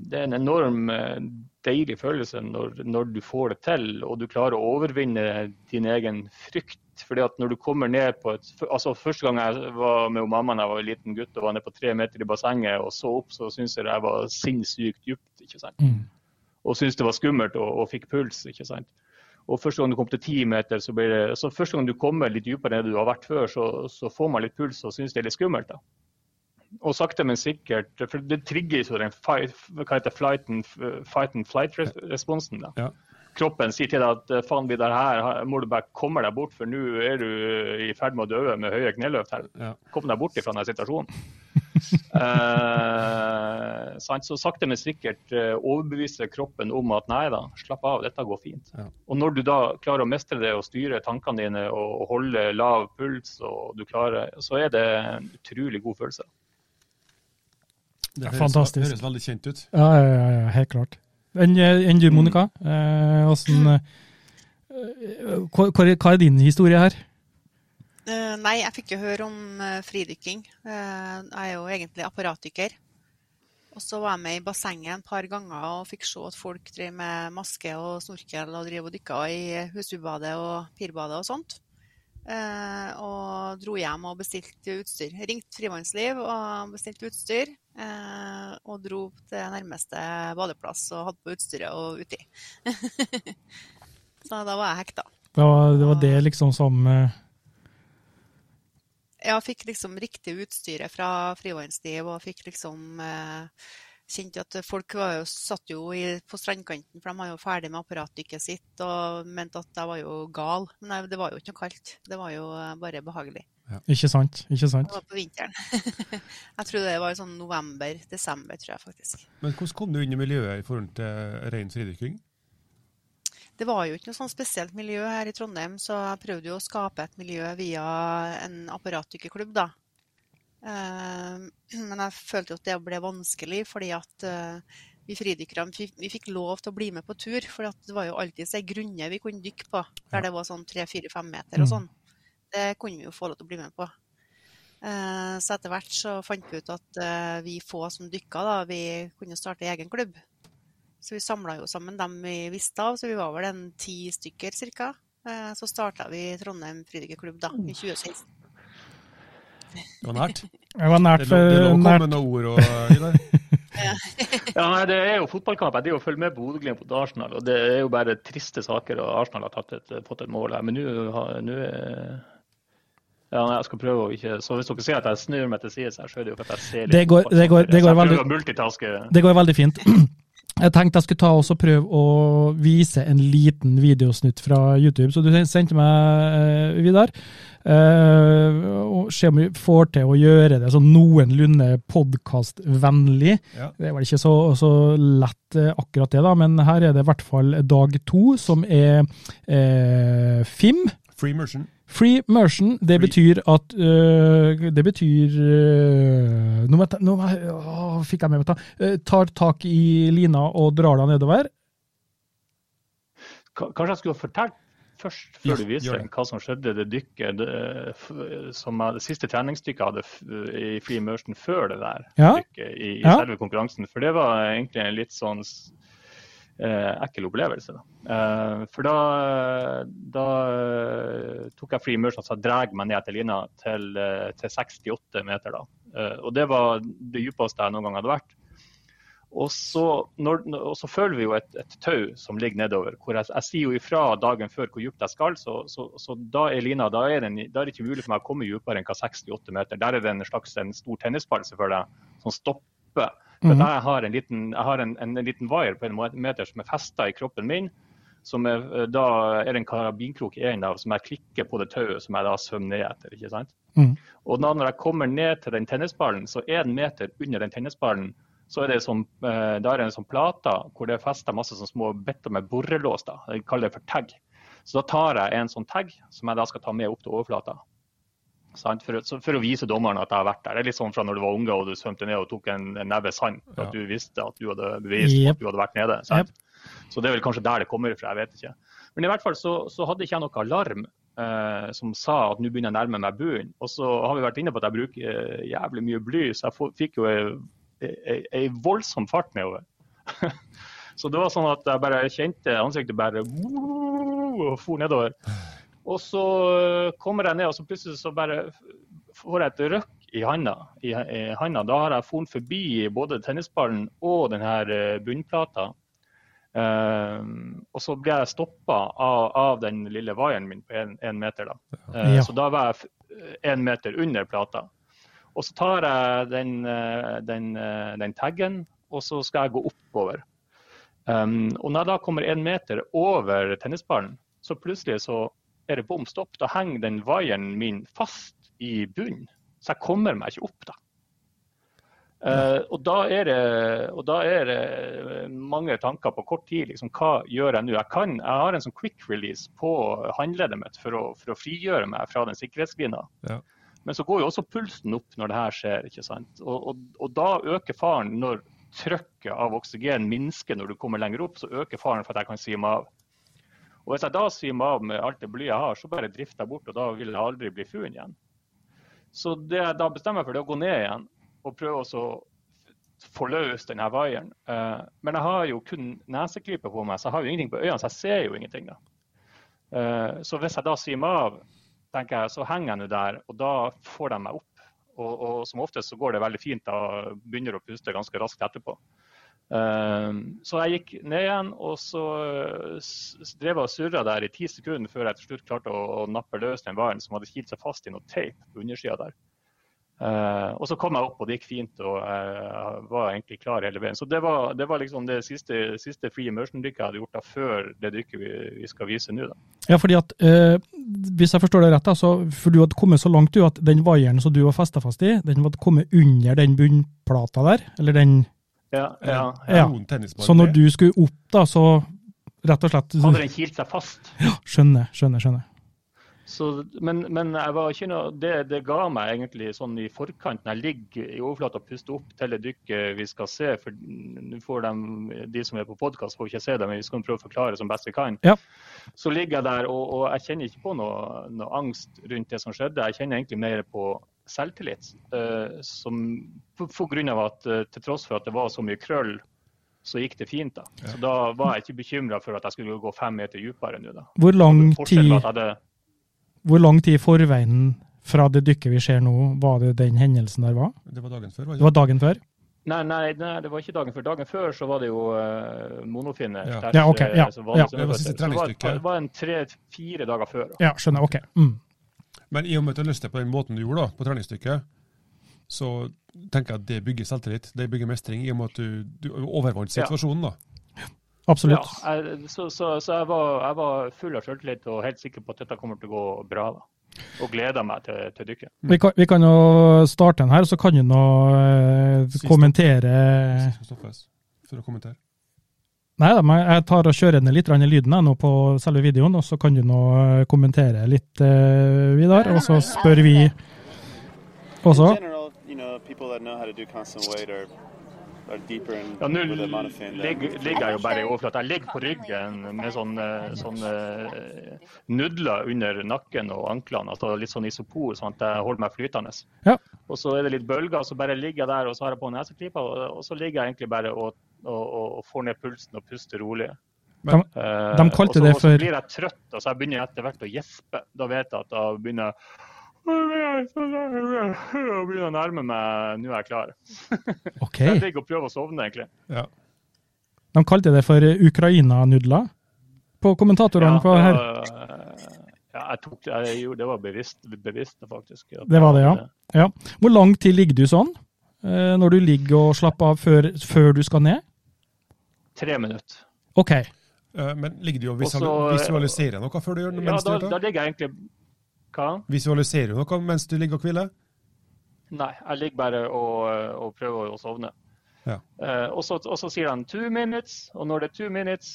det er en enorm eh, deilig følelse når, når du får det til og du klarer å overvinne din egen frykt. Fordi at når du kommer ned på et, altså Første gang jeg var med mamma da jeg var en liten gutt og var nede på tre meter i bassenget og så opp, så syntes jeg det var sinnssykt dypt. ikke sant? Mm. Og syntes det var skummelt og, og fikk puls. ikke sant? Og første gang du kom til ti meter, så blir det, så første gang du kommer litt dypere enn du har vært før, så, så får man litt puls og syns det er litt skummelt. da. Og sakte, men sikkert, for det trigger jo den fight, hva heter flight and, fight and flight-responsen. Ja. Kroppen sier til deg at faen, vi der her må du bare komme deg bort, for nå er du i ferd med å dø med høye kneløft her. Ja. Kom deg bort fra denne situasjonen. eh? Så sakte, men sikkert eh, overbeviser kroppen om at nei da, slapp av, dette går fint. Ja. Og når du da klarer å mestre det og styre tankene dine og holde lav puls, og du klarer, så er det en utrolig god følelse. Det Ja, høres, fantastisk. høres veldig kjent ut. Ja, ja, ja, ja, helt klart. Enn enn du, Monica? Eh, hvordan, eh, hva, hva er- din historie her? Eh, nei, jeg fikk jo høre om eh, fridykking. Eh, jeg er jo egentlig apparatdykker. Og så var jeg med i bassenget en par ganger og fikk se at folk drev med maske og snorkel og driver og dykker i Husbybadet og Pirbadet og sånt. Eh, og dro hjem og bestilte utstyr. Ringte Frimannsliv og bestilte utstyr. Eh, og dro til nærmeste badeplass og hadde på utstyret og uti. så da var jeg hekta. Det var det, var det liksom som eh, Jeg fikk liksom riktig utstyret fra Frivannsliv og fikk liksom eh, kjente at folk var jo, satt jo i, på strandkanten, for de var jo ferdig med apparatdykket sitt og mente at jeg var jo gal. Men nei, det var jo ikke noe kaldt. Det var jo bare behagelig. Ikke sant? Ikke sant? Det var på vinteren. jeg tror det var sånn november-desember, tror jeg faktisk. Men hvordan kom du inn i miljøet i forhold til ren fridykking? Det var jo ikke noe sånn spesielt miljø her i Trondheim, så jeg prøvde jo å skape et miljø via en apparatdykkerklubb, da. Eh, Men jeg følte jo at det ble vanskelig, fordi at eh, vi fridykkerne vi fikk lov til å bli med på tur. For det var jo alltid ei grunne vi kunne dykke på, der det var sånn tre-fire-fem meter og Mm. sånn. Det kunne vi jo få lov til å bli med på. Eh, Så etter hvert så fant vi ut at eh, vi få som dykka, da, vi kunne starte egen klubb. Så vi samla jo sammen dem vi visste av, så vi var vel en ti stykker ca. Så starta vi Trondheim fridykkerklubb da, i 2016. Det var nært. Det var nært Det lå, det er å nært- komme noen ord og Vidar. Ja, nei, Det er jo fotballkamp. Jeg driver å følger med på Bodø-Glimt mot Arsenal. og Det er jo bare triste saker. og Arsenal har tatt et, fått et mål her. Men nå er ja, jeg skal prøve å ikke Så hvis dere ser at jeg snur meg til side, så er det jo for at jeg ser litt Det går- det går- det går veldig-. Det går veldig fint. Jeg tenkte jeg skulle ta også prøve å vise en liten videosnutt fra YouTube, så du sendte meg, eh, Vidar. Uh, og se om vi får til å gjøre det sånn noenlunde podkastvennlig. Ja. Det er vel ikke så, så lett eh, akkurat det, da, men her er det i hvert fall dag to, som er uh, FIM. Free immersion. Free Mersion, det Free. betyr at øh, Det betyr øh, Nå, jeg ta- nå å, fikk jeg med meg ta. Øh, tar tak i lina og drar deg nedover. Ka- Kanskje jeg skulle fortalt først, før Ja, du viser deg hva som skjedde det dykket som jeg, det siste treningsdykket jeg hadde i free Mersion før det der Ja. dykket i, i Ja. selve konkurransen. For det var egentlig en litt sånn ekkel opplevelse. Da. Eh, for da, da eh, tok jeg immersion og drar meg ned til lina til, eh, til 68 meter. Da. Eh, og det var det dypeste jeg noen gang hadde vært. Og så, når, og så føler vi jo et, et tau som ligger nedover. hvor Jeg, jeg sier jo ifra dagen før hvor dypt jeg skal, så, så, så da er lina, da er, den, da er det ikke mulig for meg å komme dypere enn hva 68 meter. Der er det en slags en stor tennisball selvfølgelig, som stopper oppe. For Mhm. Jeg har en liten, jeg har en, en, en liten wire på en meter som er festa i kroppen min. Som er, eh, da er det en karabinkrok i en av som jeg klikker på det tauet som jeg da svømmer ned etter. ikke sant? Mm. Og da når jeg kommer ned til den tennisballen, så én meter under den tennisballen, så er det som, eh, da er en sånn plate hvor det er festa masse sånne små bitter med borrelås. da, Jeg kaller det for tag. Så da tar jeg en sånn tag som jeg da skal ta med opp til overflata. Sant? For, for å vise dommeren at jeg har vært der. Det er litt sånn fra når du var unge og du svømte ned og tok en, en neve sand. Ja. at du visste at du hadde bevist yep. at du hadde vært nede. Sant? Så det er vel kanskje der det kommer fra, jeg vet ikke. Men i hvert fall så, så hadde ikke jeg noe alarm eh, som sa at nå begynner jeg å nærme meg bunnen. Og så har vi vært inne på at jeg bruker eh, jævlig mye bly, så jeg fikk jo ei voldsom fart nedover. så det var sånn at jeg bare kjente ansiktet bare og for nedover. Og så øh, kommer jeg ned, og så plutselig så bare får jeg et røkk i handa. I, i handa. Da har jeg fått forbi både tennisballen og den her øh, bunnplata. Um, og så ble jeg stoppa av, av den lille vaieren min på én meter. da. Uh, Ja. Så da var jeg én meter under plata. Og så tar jeg den, eh, den, eh, den taggen, og så skal jeg gå oppover. Um, og når jeg da kommer én meter over tennisballen, så plutselig så er det bom stopp. Da henger den vaieren min fast i bunnen. Så jeg kommer meg ikke opp, da. Uh, og, da det, og da er det mange tanker på kort tid. Liksom, hva gjør jeg nå? Jeg, kan, jeg har en sånn quick release på håndleddet mitt for å, for å frigjøre meg fra den sikkerhetsbina. Ja. Men så går jo også pulsen opp når det her skjer. ikke sant? Og, og, og da øker faren når trykket av oksygen minsker når du kommer lenger opp, så øker faren for at jeg kan svime av. Og Hvis jeg da svimer av med alt det blyet jeg har, så bare drifter jeg bort, og da vil jeg aldri bli funnet igjen. Så det jeg da bestemmer for, det er å gå ned igjen og prøve å få løs denne vaieren. Eh, men jeg har jo kun neseklype på meg, så jeg har jo ingenting på øynene, så jeg ser jo ingenting. da. Eh, så hvis jeg da svimer av, tenker jeg, så henger jeg nå der, og da får de meg opp. Og, og som oftest så går det veldig fint. Da begynner å puste ganske raskt etterpå. Um, så jeg gikk ned igjen, og så uh, drev jeg og surra der i ti sekunder før jeg til slutt klarte å, nappe løs den varen som hadde kilt seg fast i noe teip på undersida der. Uh, og så kom jeg opp, og det gikk fint, og jeg var egentlig klar hele veien. Så det var, det var liksom det siste, siste free immersion-dykket jeg hadde gjort da før det dykket vi, vi skal vise nå. Ja, fordi at, eh, Hvis jeg forstår det rett, så, for du hadde kommet så langt du, at den vaieren som du var festa fast i, den hadde kommet under den bunnplata der? eller den... Ja, ja, Ja. Noen Så når du skulle opp, da, så rett og slett Hadde den kilt seg fast. Skjønner, skjønner. skjønner. Så, men, men jeg var ikke noe, det, det ga meg egentlig sånn i forkant, når jeg ligger i overflata og puster opp til det dykket vi skal se. for nå får de, de som er på podkast, får ikke se det, men vi skal prøve å forklare som best vi kan. Ja. Så ligger jeg der, og, og jeg kjenner ikke på noe, noe angst rundt det som skjedde. Jeg kjenner egentlig mer på selvtillit. Uh, som, på, på grunn av at eh, til tross for at det var så mye krøll, så gikk det fint. da. Så da var jeg ikke bekymra for at jeg skulle gå fem meter dypere nå. da. Hvor lang, tid, hadde hvor lang tid i forveien fra det dykket vi ser nå, var det den hendelsen der var? Det var dagen før, var Det det var dagen før? Nei, nei, nei, det var ikke dagen før. Dagen før så var det jo uh, monofinner. Ja. Ja, ok, eh, ja, som ja. Det var siste vet. Det var- Det var en tre-fire dager før. da. Ja, skjønner. Ok. Mm. Men i og med at du har lyst til på den måten du gjorde da, på treningsstykket, så tenker jeg at det bygger selvtillit. Det bygger mestring, i og med at du, du overvant Ja. situasjonen. da. Absolutt. Ja, jeg, så så, så jeg, var, jeg var full av selvtillit og helt sikker på at dette kommer til å gå bra. da. Og gleder meg til, til dykket. Vi kan, vi kan jo starte den her, så kan du nå eh, kommentere Siste stoppes for å kommentere. Nei jeg tar og kjører ned litt lyden nå på selve videoen, og så kan du nå eh, kommentere litt, eh, Vidar. Og så spør vi også. In general, you know, Ja, Nå ligger, ligger jeg jo bare i overflata. Jeg ligger på ryggen med sånne, sånne eh, nudler under nakken og anklene. Altså litt sånn isopor, sånn at jeg holder meg flytende. Ja. Og så er det litt bølger, så bare ligger jeg der og så har jeg på neseklypa. Og, og så ligger jeg egentlig bare og, og, og, får ned pulsen og puster rolig. De, Eh, De kalte og så, det Og så blir jeg trøtt, og så jeg begynner jeg etter hvert å gjespe. Da vet jeg at da begynner jeg jeg begynner å nærme meg Nå er jeg klar. OK. Jeg ligger og prøver å sovne, egentlig. Ja. De kalte det for Ukraina-nudler på kommentatorene på her. Ja, jeg tok det, jeg gjorde, det var bevisst, bevisst faktisk. Det var det, ja. Ja. Hvor lang tid ligger du sånn? eh, når du ligger og slapper av før, før du skal ned? Tre minutter. OK. Eh, Men ligger du og Og visualiserer noe før du gjør det? Ja, da, da ligger jeg egentlig Hva? Visualiserer du noe mens du ligger og hviler? Nei, jeg ligger bare og, og prøver å sovne. Ja. Eh, og, så, og så sier han two minutes, og når det er two minutes,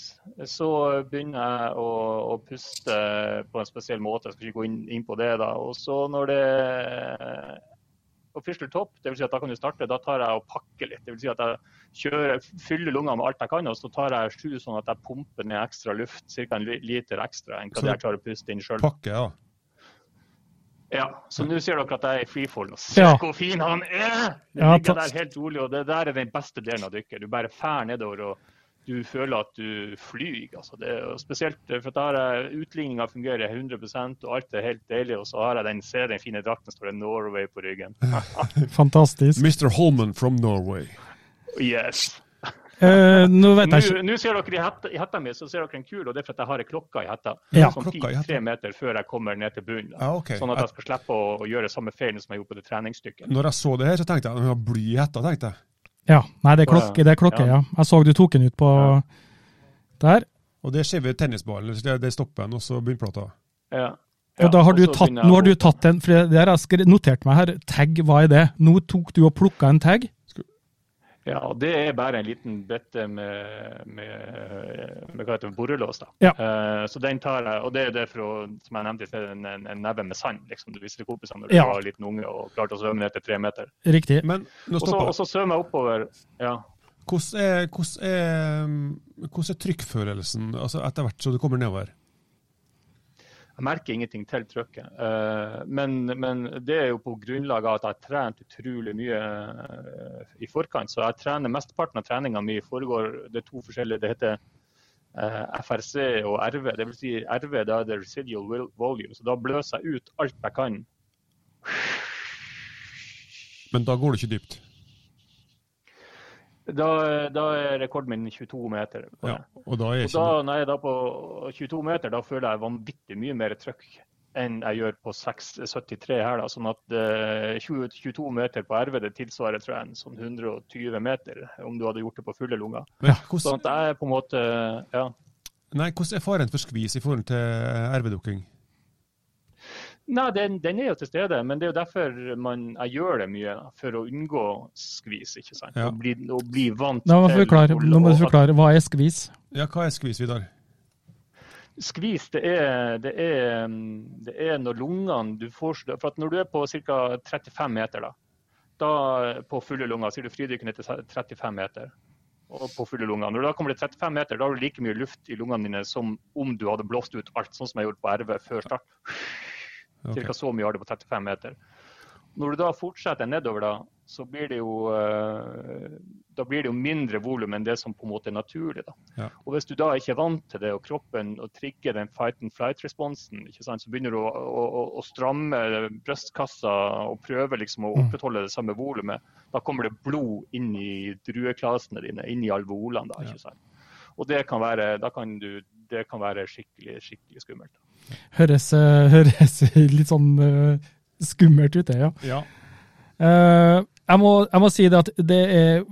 så begynner jeg å, å puste på en spesiell måte. Jeg skal ikke gå inn, inn på det. da. Og så når det er official top, dvs. Si at da kan du starte, da tar jeg og pakker litt. Det vil Si at jeg kjører, fyller lungene med alt jeg kan, og så tar jeg sju sånn at jeg pumper ned ekstra luft, ca. en liter ekstra enn hva jeg klarer å puste inn sjøl. Pakke, ja. Ja, så nå ser dere at jeg er i freefall. og Se Ja. hvor fin han er! Det Ja, ligger der helt rolig, og det der er den beste delen av dykket. Du bare fær nedover og du føler at du flyr. Altså det er spesielt eh, for at da utligninga fungerer 100 og alt er helt deilig. Og så har jeg den, ser den fine drakten, står det Norway på ryggen. Fantastisk. Mr. Holman from Norway. Yes. Eh, nå vet jeg ikke nå ser dere i hetta, i hetta mi, så ser dere en kul, og det er fordi jeg har ei klokke i hetta. Ja. Som Klokka i tikker hetta. tre meter før jeg kommer ned til bunnen. Ah, okay. Sånn at jeg skal slippe å, å gjøre samme feilen som jeg gjorde på det treningsstykket. Når jeg så det her, så tenkte jeg at hun har bly i hetta. tenkte jeg. Ja, nei, det er klokke, det er klokke, ja. Ja. Jeg så du tok den ut på der. Og det skjer ved tennisballen. Det stopper den, og så bunnplata. Ja. Og da har du tatt, nå har du tatt en, for det har jeg notert meg her, tagg, hva er det? Nå tok du og plukka en tagg? Ja, og det er bare en liten bøtte med, med, med hva heter det, borrelås. da. Ja. Uh, så den tar jeg, og det er det for å, som jeg nevnte, en, en, en neve med sand. liksom Du viser til kompisene når du Ja. var liten unge og klarte å svømme ned til tre meter. Riktig. Men nå Og så, stopper og så svømmer jeg oppover. ja. Hvordan er, hvordan er, hvordan er trykkfølelsen altså etter hvert som du kommer nedover? Jeg merker ingenting til trykket. Eh, men, men det er jo på grunnlag av at jeg har trent utrolig mye eh, i forkant. Så jeg trener mesteparten av treninga mi foregår Det er to forskjellige Det heter eh, FRC og RV. Det vil si RV da er det residual volume. Så da bløser jeg ut alt jeg kan. Men da går du ikke dypt. Da, da er rekorden min 22 meter. Ja, og da er Og da, er da på 22 meter, da føler jeg vanvittig mye mer trøkk enn jeg gjør på 6, 73 her. da, sånn at eh, 20, 22 meter på RV det tilsvarer tror jeg, en sånn 120 meter om du hadde gjort det på fulle lunger. Sånn hvordan, at jeg på en måte ja. nei, hvordan er faren for skvis i forhold til RV-dukking? Nei, den, den er jo til stede, men det er jo derfor man, jeg gjør det mye. For å unngå skvis. ikke sant? Ja. Å, bli, å bli vant Nå må du til forklare, å- nå må du forklare hva er skvis? Ja, hva er skvis, Vidar? Skvis, det er, det er, det er når lungene du får For at når du er på ca. 35 meter, da, da på fulle lunger, sier du fridykken ned til 35 meter og på fulle lunger. Når du da kommer til 35 meter, da har du like mye luft i lungene dine som om du hadde blåst ut alt, sånn som jeg gjorde på RV før start. Ok. Cirka så mye har du på 35 meter. Når du da fortsetter nedover, da, så blir det jo, eh, da blir det jo mindre volum enn det som på en måte er naturlig. da. Ja. Og Hvis du da ikke er vant til det, og kroppen og trigger den fight and flight-responsen, så begynner du å, å, å- stramme brystkassa og prøve liksom å Mm. opprettholde det samme volumet. Da kommer det blod inn i drueklasene dine, inn i alveolene. da, ja. Og det kan være, da kan du, det kan være skikkelig, skikkelig skummelt. Høres, eh, høres litt sånn eh, skummelt ut, det, ja. Ja. Eh, jeg, må, jeg må si det at det er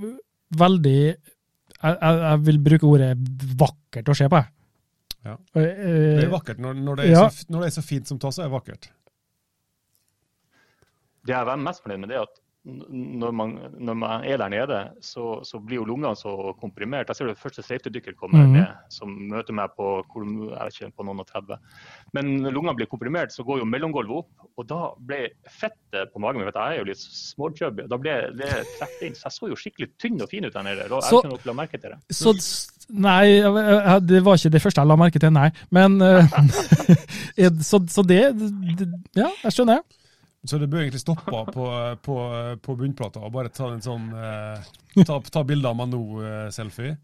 veldig jeg, jeg, jeg vil bruke ordet vakkert å se på. jeg. Ja. Eh, Det er vakkert. Når, når, det er Ja. så, når det er så fint som tas, så er det vakkert. Det jeg er mest fornøyd med, det er at når man, når man er der nede, så, så blir jo lungene så komprimert. Jeg ser det første safety-dykker kommer mm. ned, som møter meg på, ikke, på noen og 30. Men når lungene blir komprimert, så går jo mellomgulvet opp. Og da ble fettet på magen min, vet jeg er jo litt småchubby, da ble det trukket inn. Så jeg så jo skikkelig tynn og fin ut der nede. Da, Så- jeg la merke til det. Så Nei, det var ikke det første jeg la merke til, nei. Men eh, Så, så det, det Ja, jeg skjønner. Så det bør egentlig stoppe på, på, på bunnplata og bare ta en sånn eh, Ta, ta bilde av Mano-selfie.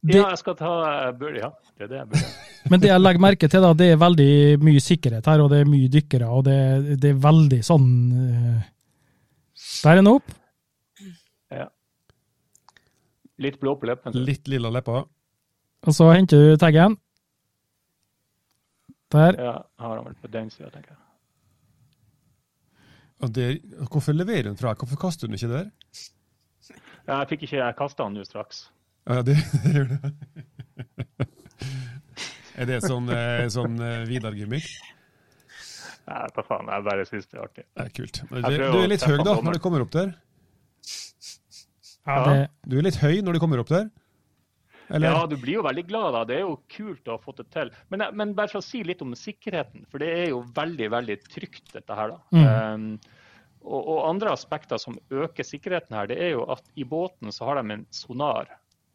Det, Ja, jeg skal ta jeg bør, Ja, det er det jeg bør. Men det jeg legger merke til, da, det er veldig mye sikkerhet her, og det er mye dykkere, og det, det er veldig sånn eh, Der er den opp. Ja. Litt blå på leppen. Litt lilla lepper. Og så henter du taggen. Der. Ja, har han vel på den sida, tenker jeg. Og det, hvorfor leverer hun fra? Hvorfor kaster hun ikke der? Jeg fikk ikke Jeg kasta den nå straks. Ja, det, det gjør det. Er det sånn, eh, sånn eh, Vidar-gimmick? Nei, ta faen. Jeg bare syns det er artig. Det er kult. Du, du er litt høy da, når du kommer opp der? Ja, Du er litt høy når du kommer opp der? Eller? Ja, du blir jo veldig glad da. Det er jo kult å ha fått det til. Men, men bare for å si litt om sikkerheten, for det er jo veldig, veldig trygt dette her. da. Um, og, og andre aspekter som øker sikkerheten her, det er jo at i båten så har de en sonar.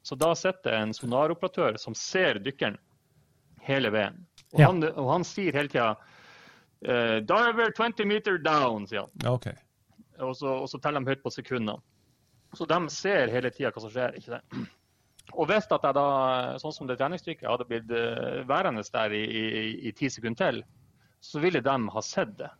Så da sitter en sonaroperatør som ser dykkeren hele veien. Og, Ja. han, og han sier hele tida uh, 'Diver 20 meter down', sier han. Ja, OK. Og så, og så teller de høyt på sekundene. Så de ser hele tida hva som skjer. ikke sant? Og hvis at jeg da, sånn som det treningsstykket, hadde blitt eh, værende der i, i, i ti sekunder til, så ville de ha sett det.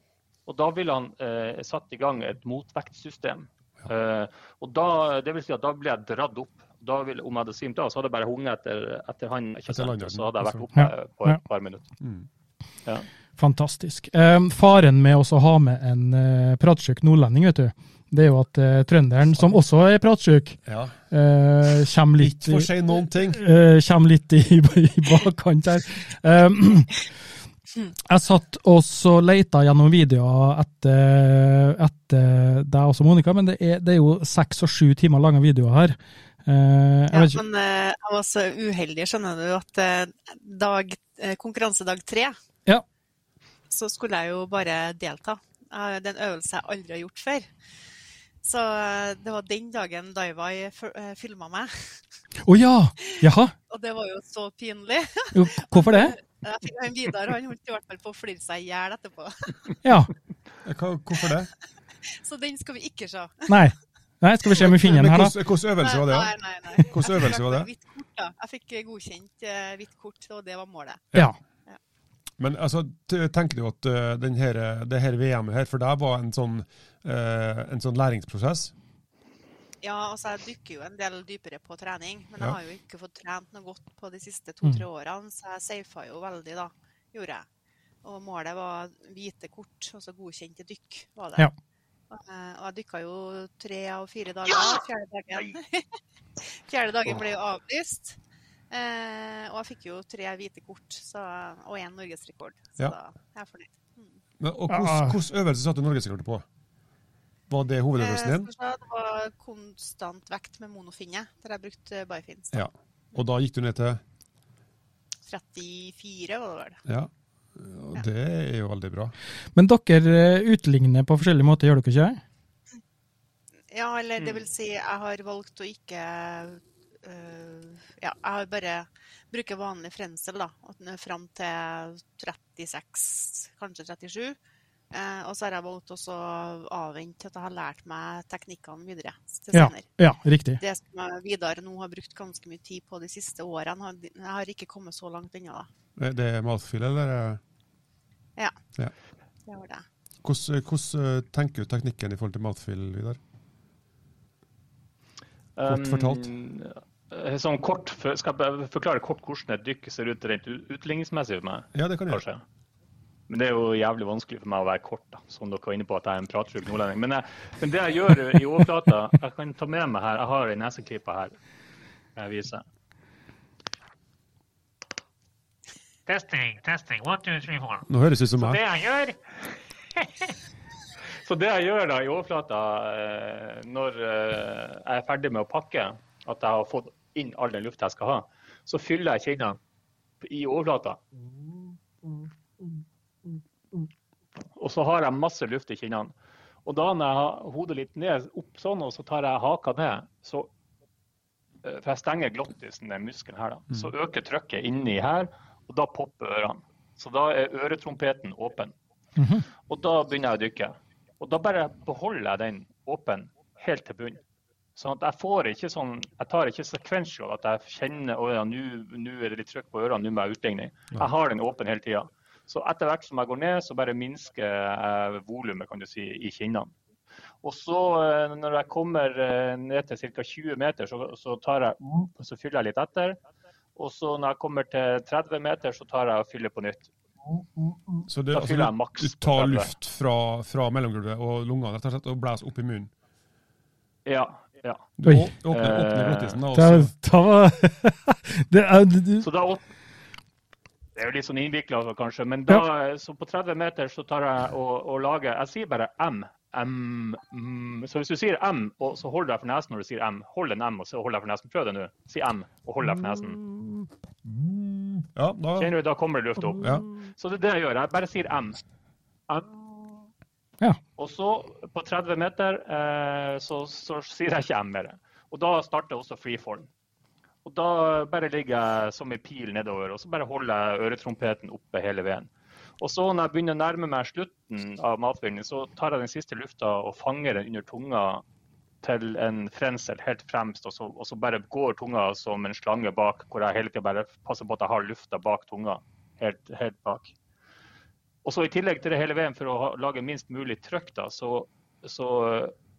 Og da ville han eh, satt i gang et motvektsystem. Eh, og da, det vil si at da ble jeg dratt opp. Da ville, om jeg hadde svimt av, så hadde jeg bare hunget etter, etter han. ikke Etter sant? Så hadde jeg vært altså. oppe Ja, på et par minutter. Ja. Fantastisk. Eh, faren med også å ha med en eh, pratsjuk nordlending, vet du, det er jo at eh, trønderen, som også er pratsjuk, Ja. eh, kommer litt Ikke for seg noen ting. eh, kommer litt i, i bakkant her. Um, jeg satt og så leita gjennom videoer etter, etter deg også, Monica, men det er, det er jo seks og sju timer lange videoer her. Eh, jeg Ja, vet ikke, men jeg var så uheldig, skjønner du, at dag, konkurransedag tre. Så skulle jeg jo bare delta. Eh, Det er en øvelse jeg aldri har gjort før. Så eh, det var den dagen Daivai filma meg, Å ja! Jaha? og det var jo så pinlig. Jo, Hvorfor det? Jeg fikk en Vidar han holdt i hvert fall på å flire seg i hjel etterpå. Ja. Hvorfor det? Så den skal vi ikke se. Nei. Nei, skal vi se med Men her, da. hvordan øvelse var det? Nei, nei, nei. Hvordan øvelse var det? Jeg fikk godkjent eh, hvitt kort, og det var målet. Ja. Men altså, tenker du at uh, den her, det her VM-et her for deg var en sånn, uh, en sånn læringsprosess? Ja, altså jeg dykker jo en del dypere på trening, men Ja. jeg har jo ikke fått trent noe godt på de siste to-tre årene, så jeg safa jo veldig, da. Gjorde jeg. Og målet var hvite kort, altså godkjente dykk, var det. Ja. Eh, Og jeg dykka jo tre av fire dager. Fjerde dagen, Fjerde dagen ble jo avlyst. Eh, og jeg fikk jo tre hvite kort så, og én norgesrekord, så Ja. da er jeg Mm. Men, og hvilken hvordan, hvordan øvelse satte du norgesrekordet på? Var det hovedøvelsen Eh, din? Eh, det var konstant vekt med monofinne, der jeg brukte bifins. Ja. Og da gikk du ned til 34 var det vel. Ja. Og det er jo veldig bra. Men dere eh, utligner på forskjellige måter, gjør dere ikke? Ja, eller det vil si, jeg har valgt å ikke Ja, jeg har bare bruker vanlig frensel, da. Fram til 36, kanskje 37. Eh, og så har jeg valgt å avvente til at jeg har lært meg teknikkene videre til Ja, senere. ja riktig. Det som Vidar nå har brukt ganske mye tid på de siste årene, har, jeg har ikke kommet så langt ennå. Det det er mouthfeel, eller? Ja. Ja. Det var det. Hvordan, hvordan eh, tenker du teknikken i forhold til mouthfeel, Vidar? Kort fortalt. Um, sånn kort, skal jeg forklare kort hvordan et dykk ser ut rent utligningsmessig for meg? Ja, det kan du gjøre. Men det er jo jævlig vanskelig for meg å være kort, da, som dere var inne på at jeg er en pratsjuk nordlending. Men, jeg, men det jeg gjør i overflata Jeg kan ta med meg her, jeg har en neseklype her. Jeg viser. Testing, testing. One, two, three, four. Nå høres det ut som meg. Så det jeg gjør Så det jeg gjør da i overflata eh, når eh, jeg er ferdig med å pakke, at jeg har fått inn all den lufta jeg skal ha, så fyller jeg kinnene i overflata. Og så har jeg masse luft i kinnene. Og da når jeg har hodet litt ned opp sånn, og så tar jeg haka ned, så eh, For jeg stenger glottisen, den muskelen her, da. Så øker trykket inni her, og da popper ørene. Så da er øretrompeten åpen. Og da begynner jeg å dykke. Og da bare beholder jeg den åpen helt til bunnen. Sånn at jeg får ikke sånn Jeg tar ikke sequential at jeg kjenner at ja, nå er det litt trykk på ørene, nå må jeg utligne. Jeg har den åpen hele tida. Så etter hvert som jeg går ned, så bare minsker jeg volumet kan du si, i kinnene. Og så eh, når jeg kommer eh, ned til ca. 20 meter, så, så, tar jeg, så fyller jeg litt etter. Og så når jeg kommer til 30 meter, så tar jeg og fyller på nytt. Så du, Da altså, fyller jeg maks du tar luft fra, fra mellomgulvet og lungene rett og slett, og blæser opp i munnen? Ja, Ja. Du åpner, åpner Eh, glattisen da, også. Da, så da var det er, du- du- Så da åp- Det er jo litt sånn innvikla kanskje, men da, så på 30 meter så tar jeg og, og lager Jeg sier bare M. M, mm. Så hvis du sier M, og så holder deg for nesen når du sier M, hold en M og så hold deg for nesen. Prøv det nå. Si M og hold deg for nesen. Ja, da Kjenner du, da kommer det luft opp. ja. Så det er det jeg gjør. Jeg bare sier M. M. Ja. Og så, på 30 meter, eh, så, så sier jeg ikke M mer. Og da starter også freeform. Og da bare ligger jeg som en pil nedover, og så bare holder jeg øretrompeten oppe hele veien. Og så når jeg begynner å nærme meg slutten av matvingen, så tar jeg den siste lufta og fanger den under tunga til en frensel helt fremst, og så, og så bare går tunga som en slange bak, hvor jeg hele tida bare passer på at jeg har lufta bak tunga. Helt, helt bak. Og så I tillegg til det hele veien for å ha, lage minst mulig trøkk, da, så, så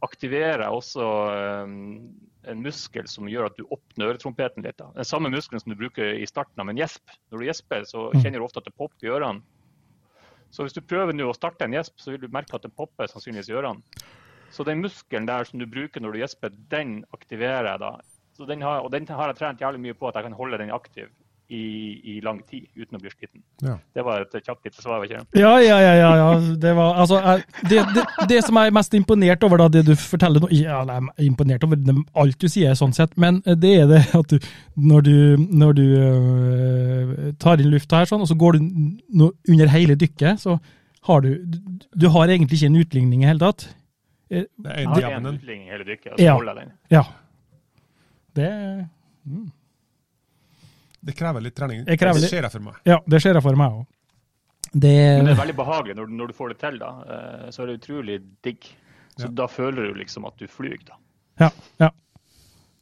aktiverer jeg også um, en muskel som gjør at du åpner øretrompeten litt. Da. Den samme muskelen som du bruker i starten av en gjesp. Når du gjesper, så Mm. kjenner du ofte at det popper i ørene. Så hvis du prøver nå å starte en gjesp, så vil du merke at det popper sannsynligvis i ørene. Så den muskelen der som du bruker når du gjesper, den aktiverer jeg da. Så den har, og den har jeg trent jævlig mye på, at jeg kan holde den aktiv i, i lang tid uten å bli sliten. Ja. Det var et kjapt lite svar, ikke det? Ja, ja, ja. ja, ja. Det, var, altså, det, det, det som jeg er mest imponert over, da, det du forteller nå ja, Jeg er imponert over alt du sier, sånn sett, men det er det at du, når du, når du øh, tar inn lufta her, sånn, og så går du no, under hele dykket, så har du Du, har egentlig ikke en utligning i hele tatt. Eh, Det er en har en. utligning i hele dykket, og så Ja. holder jeg den. Ja. Det Det krever litt trening. Det krever Det ser jeg for meg. Ja, det ser jeg for meg òg. Men det Det er veldig behagelig når, du- når du får det til. da, eh, Så er det utrolig digg. Så Ja. da føler du liksom at du flyr. da. Ja. ja.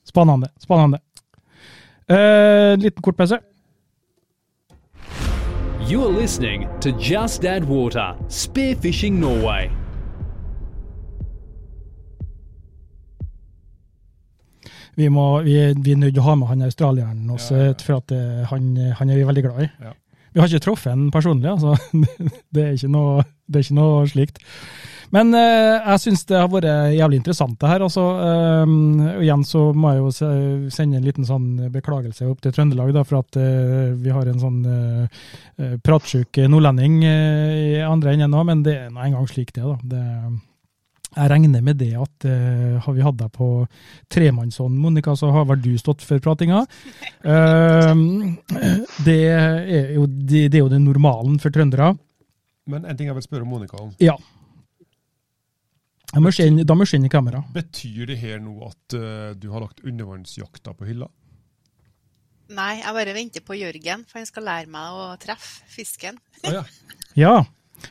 Spennende. Spennende. Uh, liten kort pause. You're listening to Just Add Water, Spearfishing Norway. Vi, må, vi, vi er nødt til å ha med han australieren også, Ja, for at eh, han, han er vi veldig glad i. Vi har ikke truffet han personlig, altså. det, er ikke noe, det er ikke noe slikt. Men eh, jeg syns det har vært jævlig interessant, det her. Altså, eh, og igjen så må jeg jo sende en liten sånn beklagelse opp til Trøndelag, da, for at eh, vi har en sånn eh, eh, pratsjuk nordlending eh, i andre enden nå, men det er nå engang slik det, da. Det, jeg regner med det at uh, har vi hatt deg på tremannshånd, Monica, så har vel du stått for pratinga. Uh, det, er jo, det, det er jo den normalen for trøndere. Men en ting jeg vil spørre Monica om. Ja. Da må jeg inn- da må jeg inn i kamera. Betyr det her nå at uh, du har lagt undervannsjakta på hylla? Nei, jeg bare venter på Jørgen, for han skal lære meg å treffe fisken. Å ja. Ja.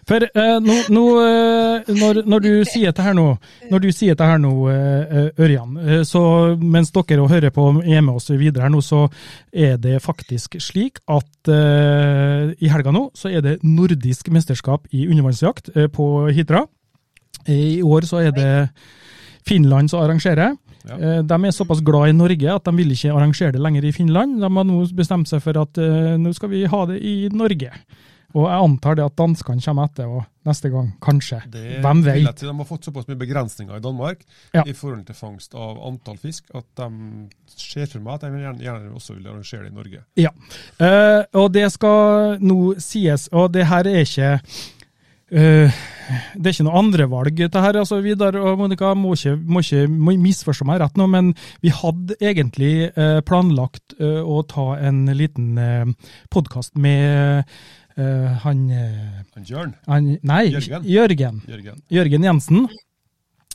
For uh, nå, nå, uh, når, når du sier dette her nå, når du sier dette her nå, uh, Ørjan, så mens dere hører på er med oss videre her nå, så er det faktisk slik at i helga nå så er det nordisk mesterskap i undervannsjakt på Hitra. I år så er det Finland som arrangerer. Ja. De er såpass glad i Norge at de vil ikke arrangere det lenger i Finland. De har nå bestemt seg for at nå skal vi ha det i Norge. Og jeg antar det at danskene kommer etter og neste gang, kanskje. Det Hvem vet? De har fått såpass mye begrensninger i Danmark Ja. i forhold til fangst av antall fisk, at de ser for meg at de gjerne, gjerne også vil arrangere det i Norge. Ja. Eh, og det skal nå sies, og det her er ikke eh, det er ikke noe andrevalg, dette her. altså Vidar og Monica må ikke, må ikke må misforstå meg rett nå, men vi hadde egentlig eh, planlagt eh, å ta en liten uh, podkast med eh, han, eh, Han Jørn, han Nei, Jørgen. Jørgen. Jørgen. Jørgen Jensen.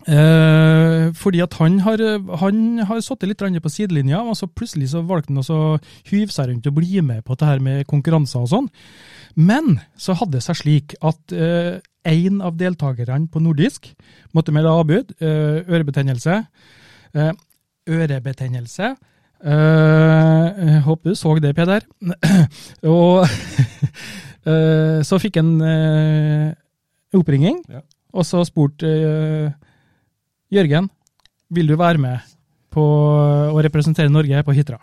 Eh, fordi at han har, han har sittet litt på sidelinja, og så plutselig så valgte han å hyve seg rundt og bli med på det her med konkurranser og sånn. Men så hadde det seg slik at eh, en av deltakerne på nordisk måtte melde avbud. eh, ørebetennelse. Eh, ørebetennelse. Eh, håper du så det, Peder. og eh, så fikk han uh, oppringing, Ja. og så spurte uh, Jørgen, vil du være med på å representere Norge på Hitra?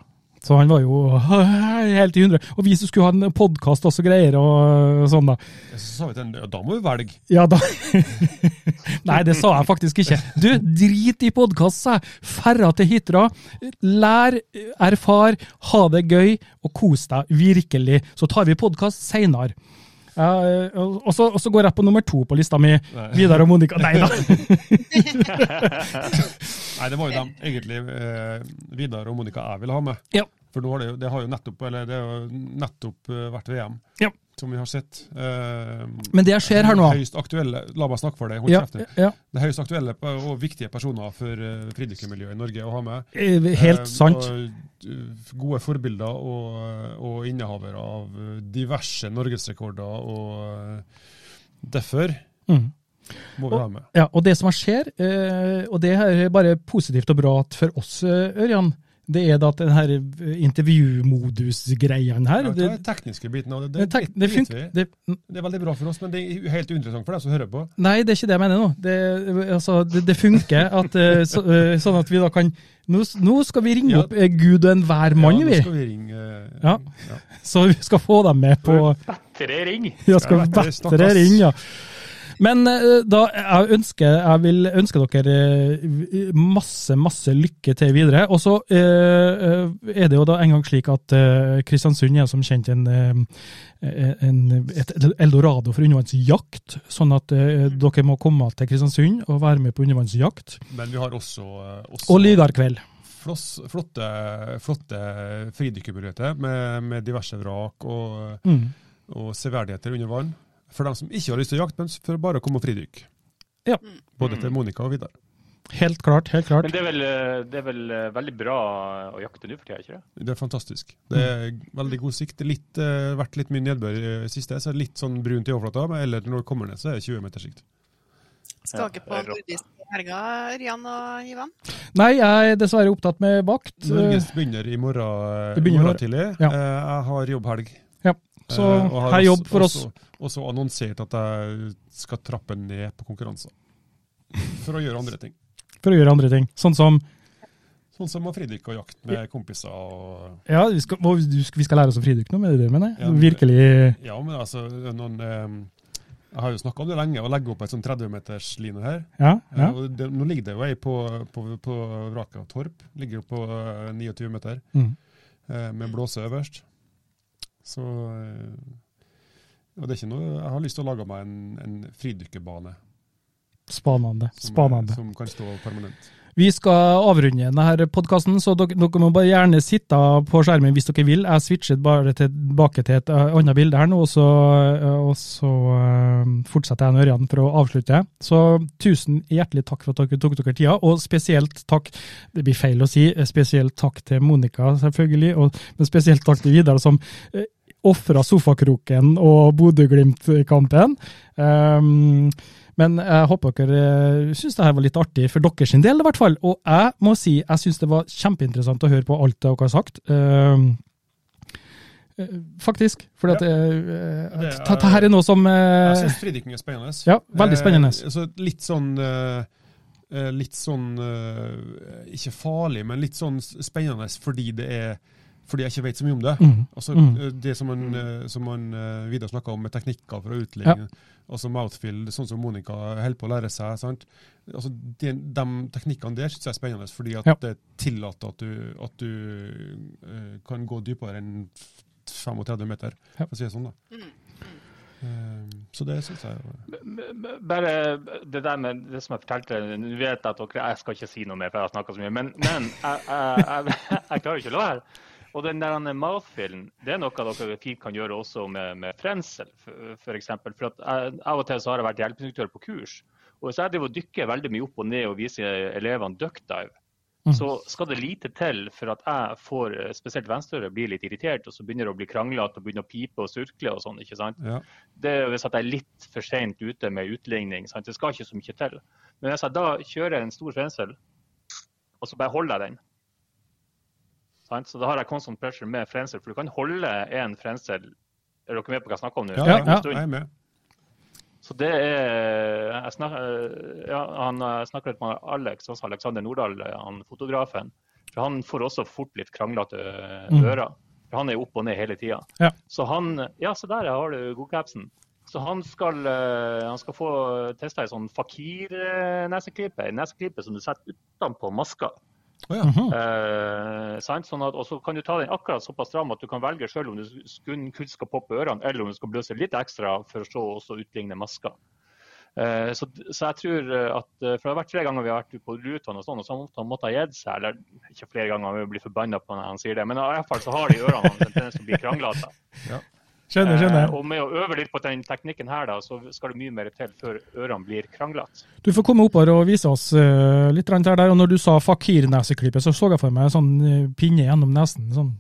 Så han var jo helt i hundre. Og vi som skulle ha en podkast også greier og sånn, da. Så sa vi til ham da må vi velge. Ja, da Nei, det sa jeg faktisk ikke. Du, drit i podkast, sa jeg. Ferra til Hitra. Lær, erfar, ha det gøy, og kos deg virkelig. Så tar vi podkast seinere. Ja, og, og så, og så går jeg på nummer to på lista mi. Vidar og Monica. Nei da. Nei, det var jo dem, egentlig, eh, Vidar og Monica jeg ville ha med. Ja. For nå har det, det har jo nettopp, eller det har jo nettopp eh, vært VM, Ja. Som vi har sett. Eh, Men det skjer her nå. Høyst aktuelle, La meg snakke for deg. hold Ja, ja, Det er høyst aktuelle og viktige personer for uh, fridykkermiljøet i Norge å ha med. eh, helt Eh, sant. Og, uh, gode forbilder og, og innehavere av diverse norgesrekorder. og Derfor Mm. må vi ha med. Ja, og det som skjer, eh, og det er bare positivt og bra for oss, eh, Ørjan, det er da den her intervjumodus-greiene her Ja, det, er tekniske biten av det. det, Det, tek- det, funker, vi. det, det er veldig bra for oss, men det er helt uinteressant for deg som hører på. Nei, det er ikke det jeg mener nå. Det, altså, det, det funker at, eh, så, eh, sånn at vi da kan Nå, nå skal vi ringe Ja. opp eh, Gud og enhver mann, ja, nå vi. skal vi ringe uh, Ja. Så vi skal få dem med på Vettere ring. Ja, skal Ja, stakkars. ringe, ja. Men eh, da, jeg ønsker, jeg vil ønske dere eh, masse, masse lykke til videre. Og så eh, er det jo da en gang slik at Kristiansund er som kjent en, en, et eldorado for undervannsjakt. Sånn at eh, dere må komme til Kristiansund og være med på undervannsjakt. Men vi har også, også Og Lygarkveld. floss, flotte, flotte fridykkermuligheter med, med diverse vrak og, Mm. og severdigheter under vann. For dem som ikke har lyst til å jakte, men for bare å komme og fridykke. Ja. Både til Monica og Vidar. Helt klart, helt klart. Men det er vel, eh, det er vel eh, veldig bra å jakte nå for tida, ikke det? Det er fantastisk. Det er veldig god sikt. Det har eh, vært litt mye nedbør i det siste, så litt sånn brunt i overflata. Men eller når det kommer ned, så er det 20 meters sikt. Skal ikke på nordisk helga, Rian og Ivan? Nei, jeg er dessverre opptatt med vakt. Norges begynner i morgen, Det begynner i morgen tidlig. Ja. Eh, Jeg har jobbhelg. Ja, så uh, her jobb for oss. Og så annonsert at jeg skal trappe ned på konkurranser. For å gjøre andre ting. For å gjøre andre ting. Sånn som Sånn som å fridykke og jakte med kompiser. og... Ja, vi skal, vi skal lære oss å fridykke nå, med det, mener jeg? Ja, men- Virkelig Ja, men altså, noen, Um, jeg har jo snakka om det lenge, å legge opp ei sånn 30-metersline her. Ja, ja. Eh, og det, nå ligger det jo ei på, på, på vraket av Torp. Ligger jo på eh, 29 meter, Mm. med blåse øverst. Så eh, Og det er ikke noe Jeg har lyst til å lage meg en, en fridykkerbane Spanende. som, Spanende. som kan stå permanent. Vi skal avrunde denne podkasten, så dere, dere må bare gjerne sitte på skjermen hvis dere vil. Jeg switcher bare tilbake til et eh, annet bilde her nå, og så, eh, og så eh, fortsetter jeg med Ørjan for å avslutte. Så tusen hjertelig takk for at dere tok dere tida, og spesielt takk, det blir feil å si, spesielt takk til Monica selvfølgelig, og, men spesielt takk til Vidar som ofra sofakroken og Bodø-Glimt-kampen. Um, men jeg håper dere uh, syns det her var litt artig, for deres del i hvert fall. Og jeg må si jeg syns det var kjempeinteressant å høre på alt dere har sagt. Um, eh, faktisk. For Ja. er- dette her er noe som Jeg syns fridykking er spennende. Ja, veldig spennende. Eh, altså, litt sånn eh, eh, Litt sånn eh, Ikke farlig, men litt sånn spennende fordi det er fordi jeg ikke vet så mye om det. mm, Altså, Mm. eh, Det som man, eh, som man eh, Vidar snakka om med teknikker for å utligne, altså mouthfeel, sånn som Monica holder på å lære seg. sant? Altså, de, de teknikkene der syns jeg er spennende, fordi at Ja. det tillater at du, at du uh, kan gå dypere enn 35 meter, Ja. for å si det sånn. da. Mm. Eh, så det syns jeg Bare det der med det som jeg fortalte Nå vet jeg at dere Jeg skal ikke si noe mer, for jeg har snakka så mye. Men, men jeg, jeg, jeg, jeg klarer ikke å la være. Og den der mouthfeelen, det er noe dere fint kan gjøre også med, med frensel, f.eks. For, eksempel. for Av og til så har jeg vært hjelpeinstruktør på kurs. Og hvis jeg driver og dykker veldig mye opp og ned og viser elevene duckdive, Mm. så skal det lite til for at jeg får, spesielt venstreøret blir litt irritert og så begynner det å bli kranglete og begynner å pipe og surkle og sånn. ikke sant? Ja. det er hvis jeg er litt for sent ute med utligning. Sant? Det skal ikke så mye til. Men hvis jeg da kjører en stor frensel, og så bare holder jeg den sant? Så da har jeg constant pressure med frensel, for du kan holde en frensel Er dere med på hva jeg snakker om nå? Ja, Ja, jeg er med. Så det er jeg snakker, ja, Han jeg snakker litt med Alex, også Alexander Nordahl, han fotografen. For han får også fort litt kranglete ører. Mm. ører. For han er opp og ned hele tida. Ja. Så han Ja, se der har du godcapsen. Så han skal, eh, han skal få testa ei sånn fakir-neseklype. Ei neseklype som du setter utenpå maska. Å ja. Mhm. Eh. Sånn at, og så kan du ta den akkurat såpass stram at du kan velge sjøl om du kun, kun skal poppe ørene, eller om du skal bløse litt ekstra for å så også utligne masker. Eh, så, så jeg tror eh, at eh, For det har vært flere ganger vi har vært på rutene og sånn, og så måtte han måttet ha gitt seg. Eller ikke flere ganger, vi blir forbanna på når han sier det, men i hvert fall så har de ørene hans en tendens til å bli kranglete. Skjønner, Eh, skjønner. og med å øve litt på den teknikken her, da, så skal det mye mer til før ørene blir kranglete. Du får komme opp her og vise oss eh, litt her der. Og når du sa fakir neseklippet, så så jeg for meg en sånn eh, pinne gjennom nesen. Sånn.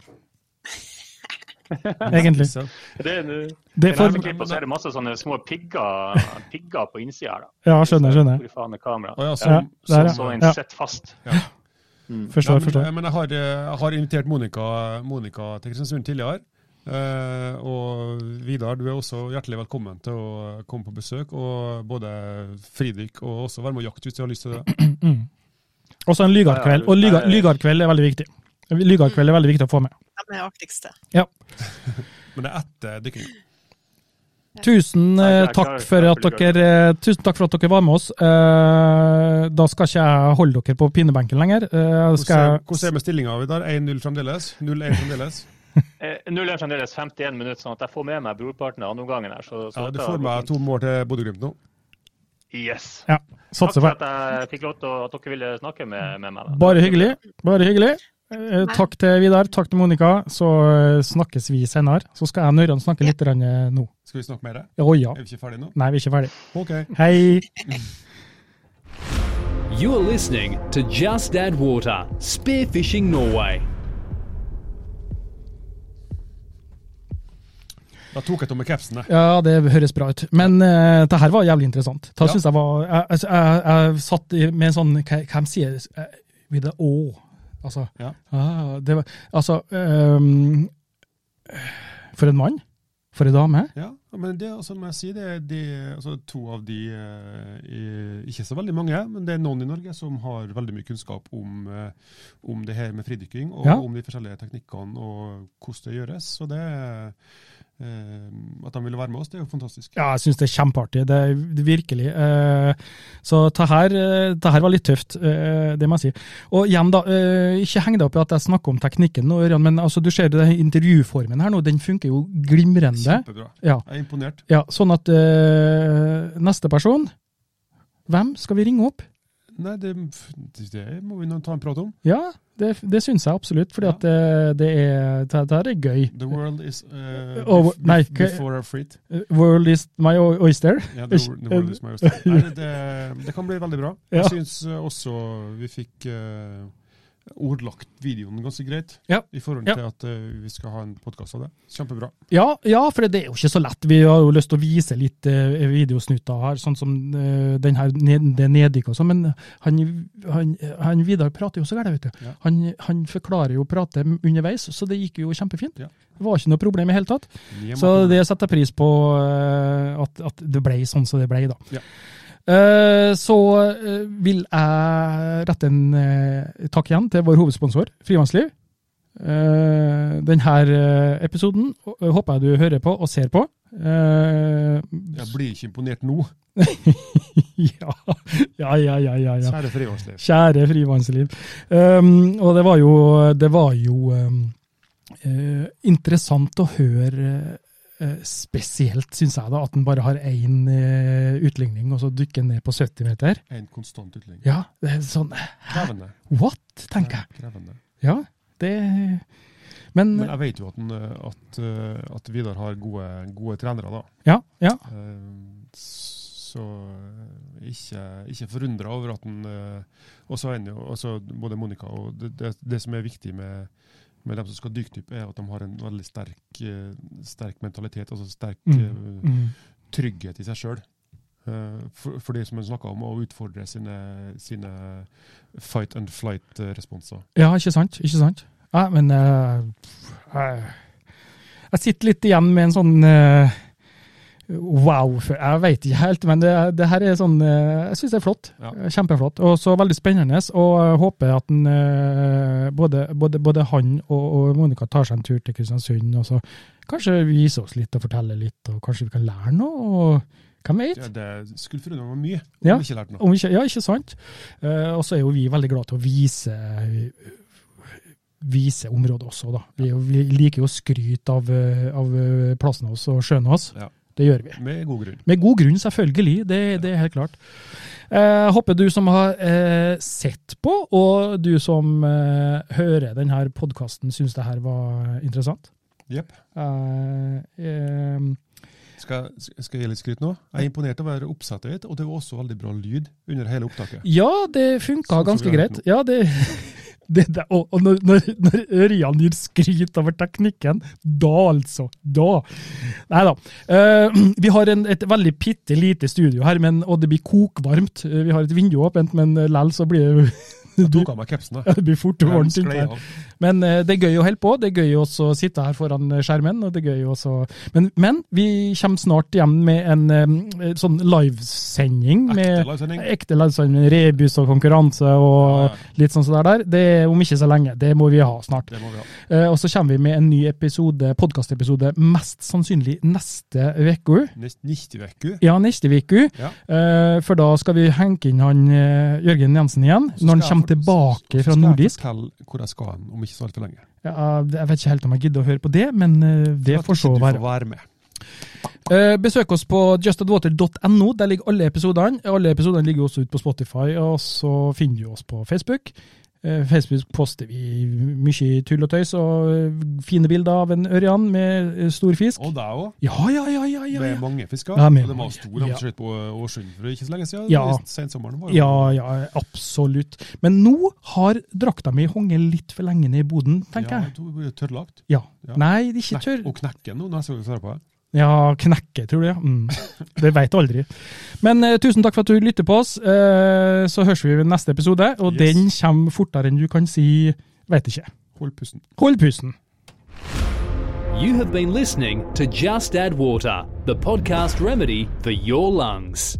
Egentlig. Så- Det er Det I får, neseklippet så er det masse sånne små pigger, pigger på innsida her. da. ja, skjønner, skjønner. Hvor faen er kameraet? Oh, ja, Ja, som, der, Så en ja. sitter fast. Mm. Forstår, Ja, forstår. men, men jeg, har, jeg har invitert Monica, Monica til Kristiansund tidligere. Eh, og Vidar, du er også hjertelig velkommen til å komme på besøk. Og både fridykk og også være med og jakte hvis du har lyst til det. Mm. Også en Lygardkveld. Og lyga- Lygardkveld er veldig viktig. Lygardkveld er veldig viktig å få med. Det er artigste. Men det er etter dykking. Tusen eh, takk dere, eh, tusen takk for at dere var med oss. Eh, da skal ikke jeg holde dere på pinebenken lenger. Eh, skal Hvordan er, hvordan er med stillinga, Vidar? 1-0 fremdeles? 0-1 fremdeles? Eh, 0 er fremdeles 51 minutter, sånn at jeg får med meg brorparten av andreomgangen her. Så, så Ja, du får med to mål til Bodø-Glimt nå. Yes. ja, Takk for at jeg fikk lov til å, at dere ville snakke med, med meg. da. Bare hyggelig. Bare hyggelig. Eh, takk til Vidar, takk til Monica. Så eh, snakkes vi senere. Så skal jeg og Nøran snakke litt grann, nå. Skal vi snakke mer? Oh, ja. Er vi ikke ferdige nå? Nei, vi er ikke ferdige. Okay. Hei. You're listening to Just Add Water, Spearfishing Norway. Da tok jeg tomme capsen, jeg. Ja, det høres bra ut. Men uh, det her var jævlig interessant. Det Ja. synes jeg var Jeg, jeg, jeg, jeg satt med en sånn hva sier eh, With a å. Altså, Ja. ah, det var, altså um, For en mann. For en dame. Ja, men det altså, må jeg si, det er de, altså, to av de eh, Ikke så veldig mange, men det er noen i Norge som har veldig mye kunnskap om, eh, om det her med fridykking, og Ja. om de forskjellige teknikkene og hvordan det gjøres. Så det er, At de ville være med oss, det er jo fantastisk. Ja, jeg syns det er kjempeartig. Det er virkelig. Eh, så det her, eh, det her var litt tøft, eh, det må jeg si. Og igjen, da, eh, ikke heng deg opp i at jeg snakker om teknikken, nå, Ørjan, men altså, du ser det, den intervjuformen her nå, den funker jo glimrende. Kjempebra. Ja. Jeg er imponert. Ja, sånn at eh, neste person Hvem skal vi ringe opp? Nei, det, det må vi nå ta en prat om. Ja, det, det syns jeg absolutt, For Ja. det, det, er, det, er gøy. The world is uh, Oh, bef- nei, before our feet. World is my oyster. Ja, the, the world is my oyster. Nei, det, det kan bli veldig bra. Ja. Jeg syns også vi fikk uh, ordlagt videoen ganske greit, Ja. i forhold Ja. til at uh, vi skal ha en podkast av det. Kjempebra. Ja, ja, for det er jo ikke så lett. Vi har jo lyst til å vise litt uh, videosnutter her, sånn som uh, den her, det nedrykket og sånn, men han, han, han Vidar prater jo så gærent, vet du. Ja. Han, han forklarer jo pratet underveis, så det gikk jo kjempefint. Ja. Det var ikke noe problem i hele tatt. Så det setter jeg pris på, at, at det ble sånn som det ble, da. Eh, Så eh, vil jeg rette en eh, takk igjen til vår hovedsponsor, Frivannsliv. Eh, Denne episoden håper jeg du hører på og ser på. Jeg blir ikke imponert nå. ja, ja, ja, ja, ja. Kjære frivannsliv. Kjære frivannsliv. Um, og det var jo, det var jo um, interessant å høre spesielt, syns jeg, da, at den bare har én uh, utligning, og så dykker den ned på 70 meter. En konstant utligning. Ja, det er sånn Krevende. What? tenker jeg. Krevende. Ja, det Men, Men jeg vet jo at, den, uh, at, at Vidar har gode, gode trenere, da. ja, ja. Eh, Så eh, ikke, ikke forundra over at eh, Og så er han jo både Monica og det, det, det som er viktig med, med dem som skal dykke dypt, er at de har en veldig sterk, eh, sterk mentalitet, altså sterk Mm. eh, Mm. trygghet i seg sjøl. For, for det som hun snakka om, å utfordre sine, sine fight and flight-responser. Ja, ikke sant? Ikke sant? Ja, men uh, jeg, jeg sitter litt igjen med en sånn eh, Wow. Jeg vet ikke helt, men det, det her er sånn eh, Jeg syns det er flott. Ja. Kjempeflott. Og så veldig spennende. Og håper at den, eh, både, både, både han og, og Monica tar seg en tur til Kristiansund. og så Kanskje vise oss litt og fortelle litt, og kanskje vi kan lære noe. og Hvem vet? Ja, det skulle forundre meg mye om Ja. vi ikke lærte noe. Om ikke, ja, ikke sant? Uh, og så er jo vi veldig glad til å vise vise området også, da. Vi, vi liker jo å skryte av, av plassen vår og sjøen vår. Ja. Det gjør vi. Med god grunn. Med god grunn, selvfølgelig. Det, det er helt klart. Eh, håper du som har eh, sett på, og du som eh, hører denne podkasten, syns det her var interessant. Jepp. Eh, eh, Skal, skal jeg gi litt skryt nå? Jeg er imponert over oppsettet ditt, og det var også veldig bra lyd under hele opptaket. ja, det funka Sånn ganske greit. Ja, det, det, det Og, og når, når, når Ørjan gir skryt over teknikken, da altså. Da. Nei da. Uh, vi har en, et veldig bitte lite studio her, men, og det blir kokvarmt. Uh, Vi har et vindu åpent, men lell så blir det Jeg tok av meg capsen. Ja, det blir fort varmt Men eh, det er gøy å holde på. Det er gøy også å sitte her foran eh, skjermen. og det er gøy også... Men, men vi kommer snart hjem med en eh, sånn livesending. Ekte med livesending. Ekte livesending rebus og konkurranse og litt sånn som det der. Det er om ikke så lenge. Det må vi ha snart. Det må vi ha. Og så kommer vi med en ny episode, podkastepisode mest sannsynlig neste uke. Neste uke? Ja, neste uke. Ja. For da skal vi henke inn han Jørgen Jensen igjen, når han kommer tilbake så nordisk. skal jeg fortelle hvor jeg skal hen om ikke så altfor lenge. Ja, jeg vet ikke helt om jeg gidder å høre på det, men eh, det får så du være. får være med. Eh, besøk oss på justadwater.no. Der ligger alle episodene. Alle episodene ligger også ute på Spotify, og så finner du oss på Facebook. Eh, Facebook poster vi mye tull og tøys og eh, fine bilder av en ørjan med eh, stor fisk. Og deg òg. Ja, ja, ja, ja. ja, Med er mange fisker. Ja, med og det var stor Ja. skjøt på Åsund for ikke så lenge siden. Ja. Sensommeren var jo Ja, ja, absolutt. Men nå har drakta mi hengt litt for lenge ned i boden, tenker jeg. Ja, tørrlagt. Ja. Ja. Nei, det er ikke tørr. og knekken nå, når jeg svare på det. Ja, knekke, tror du. Ja. Mm. Det veit du aldri. Men eh, tusen takk for at du lytter på oss. Eh, så høres vi ved neste episode, og Yes. den kommer fortere enn du kan si Veit ikke. Hold pusten. Hold pusten. You have been listening to Just Add Water, the podcast remedy for your lungs.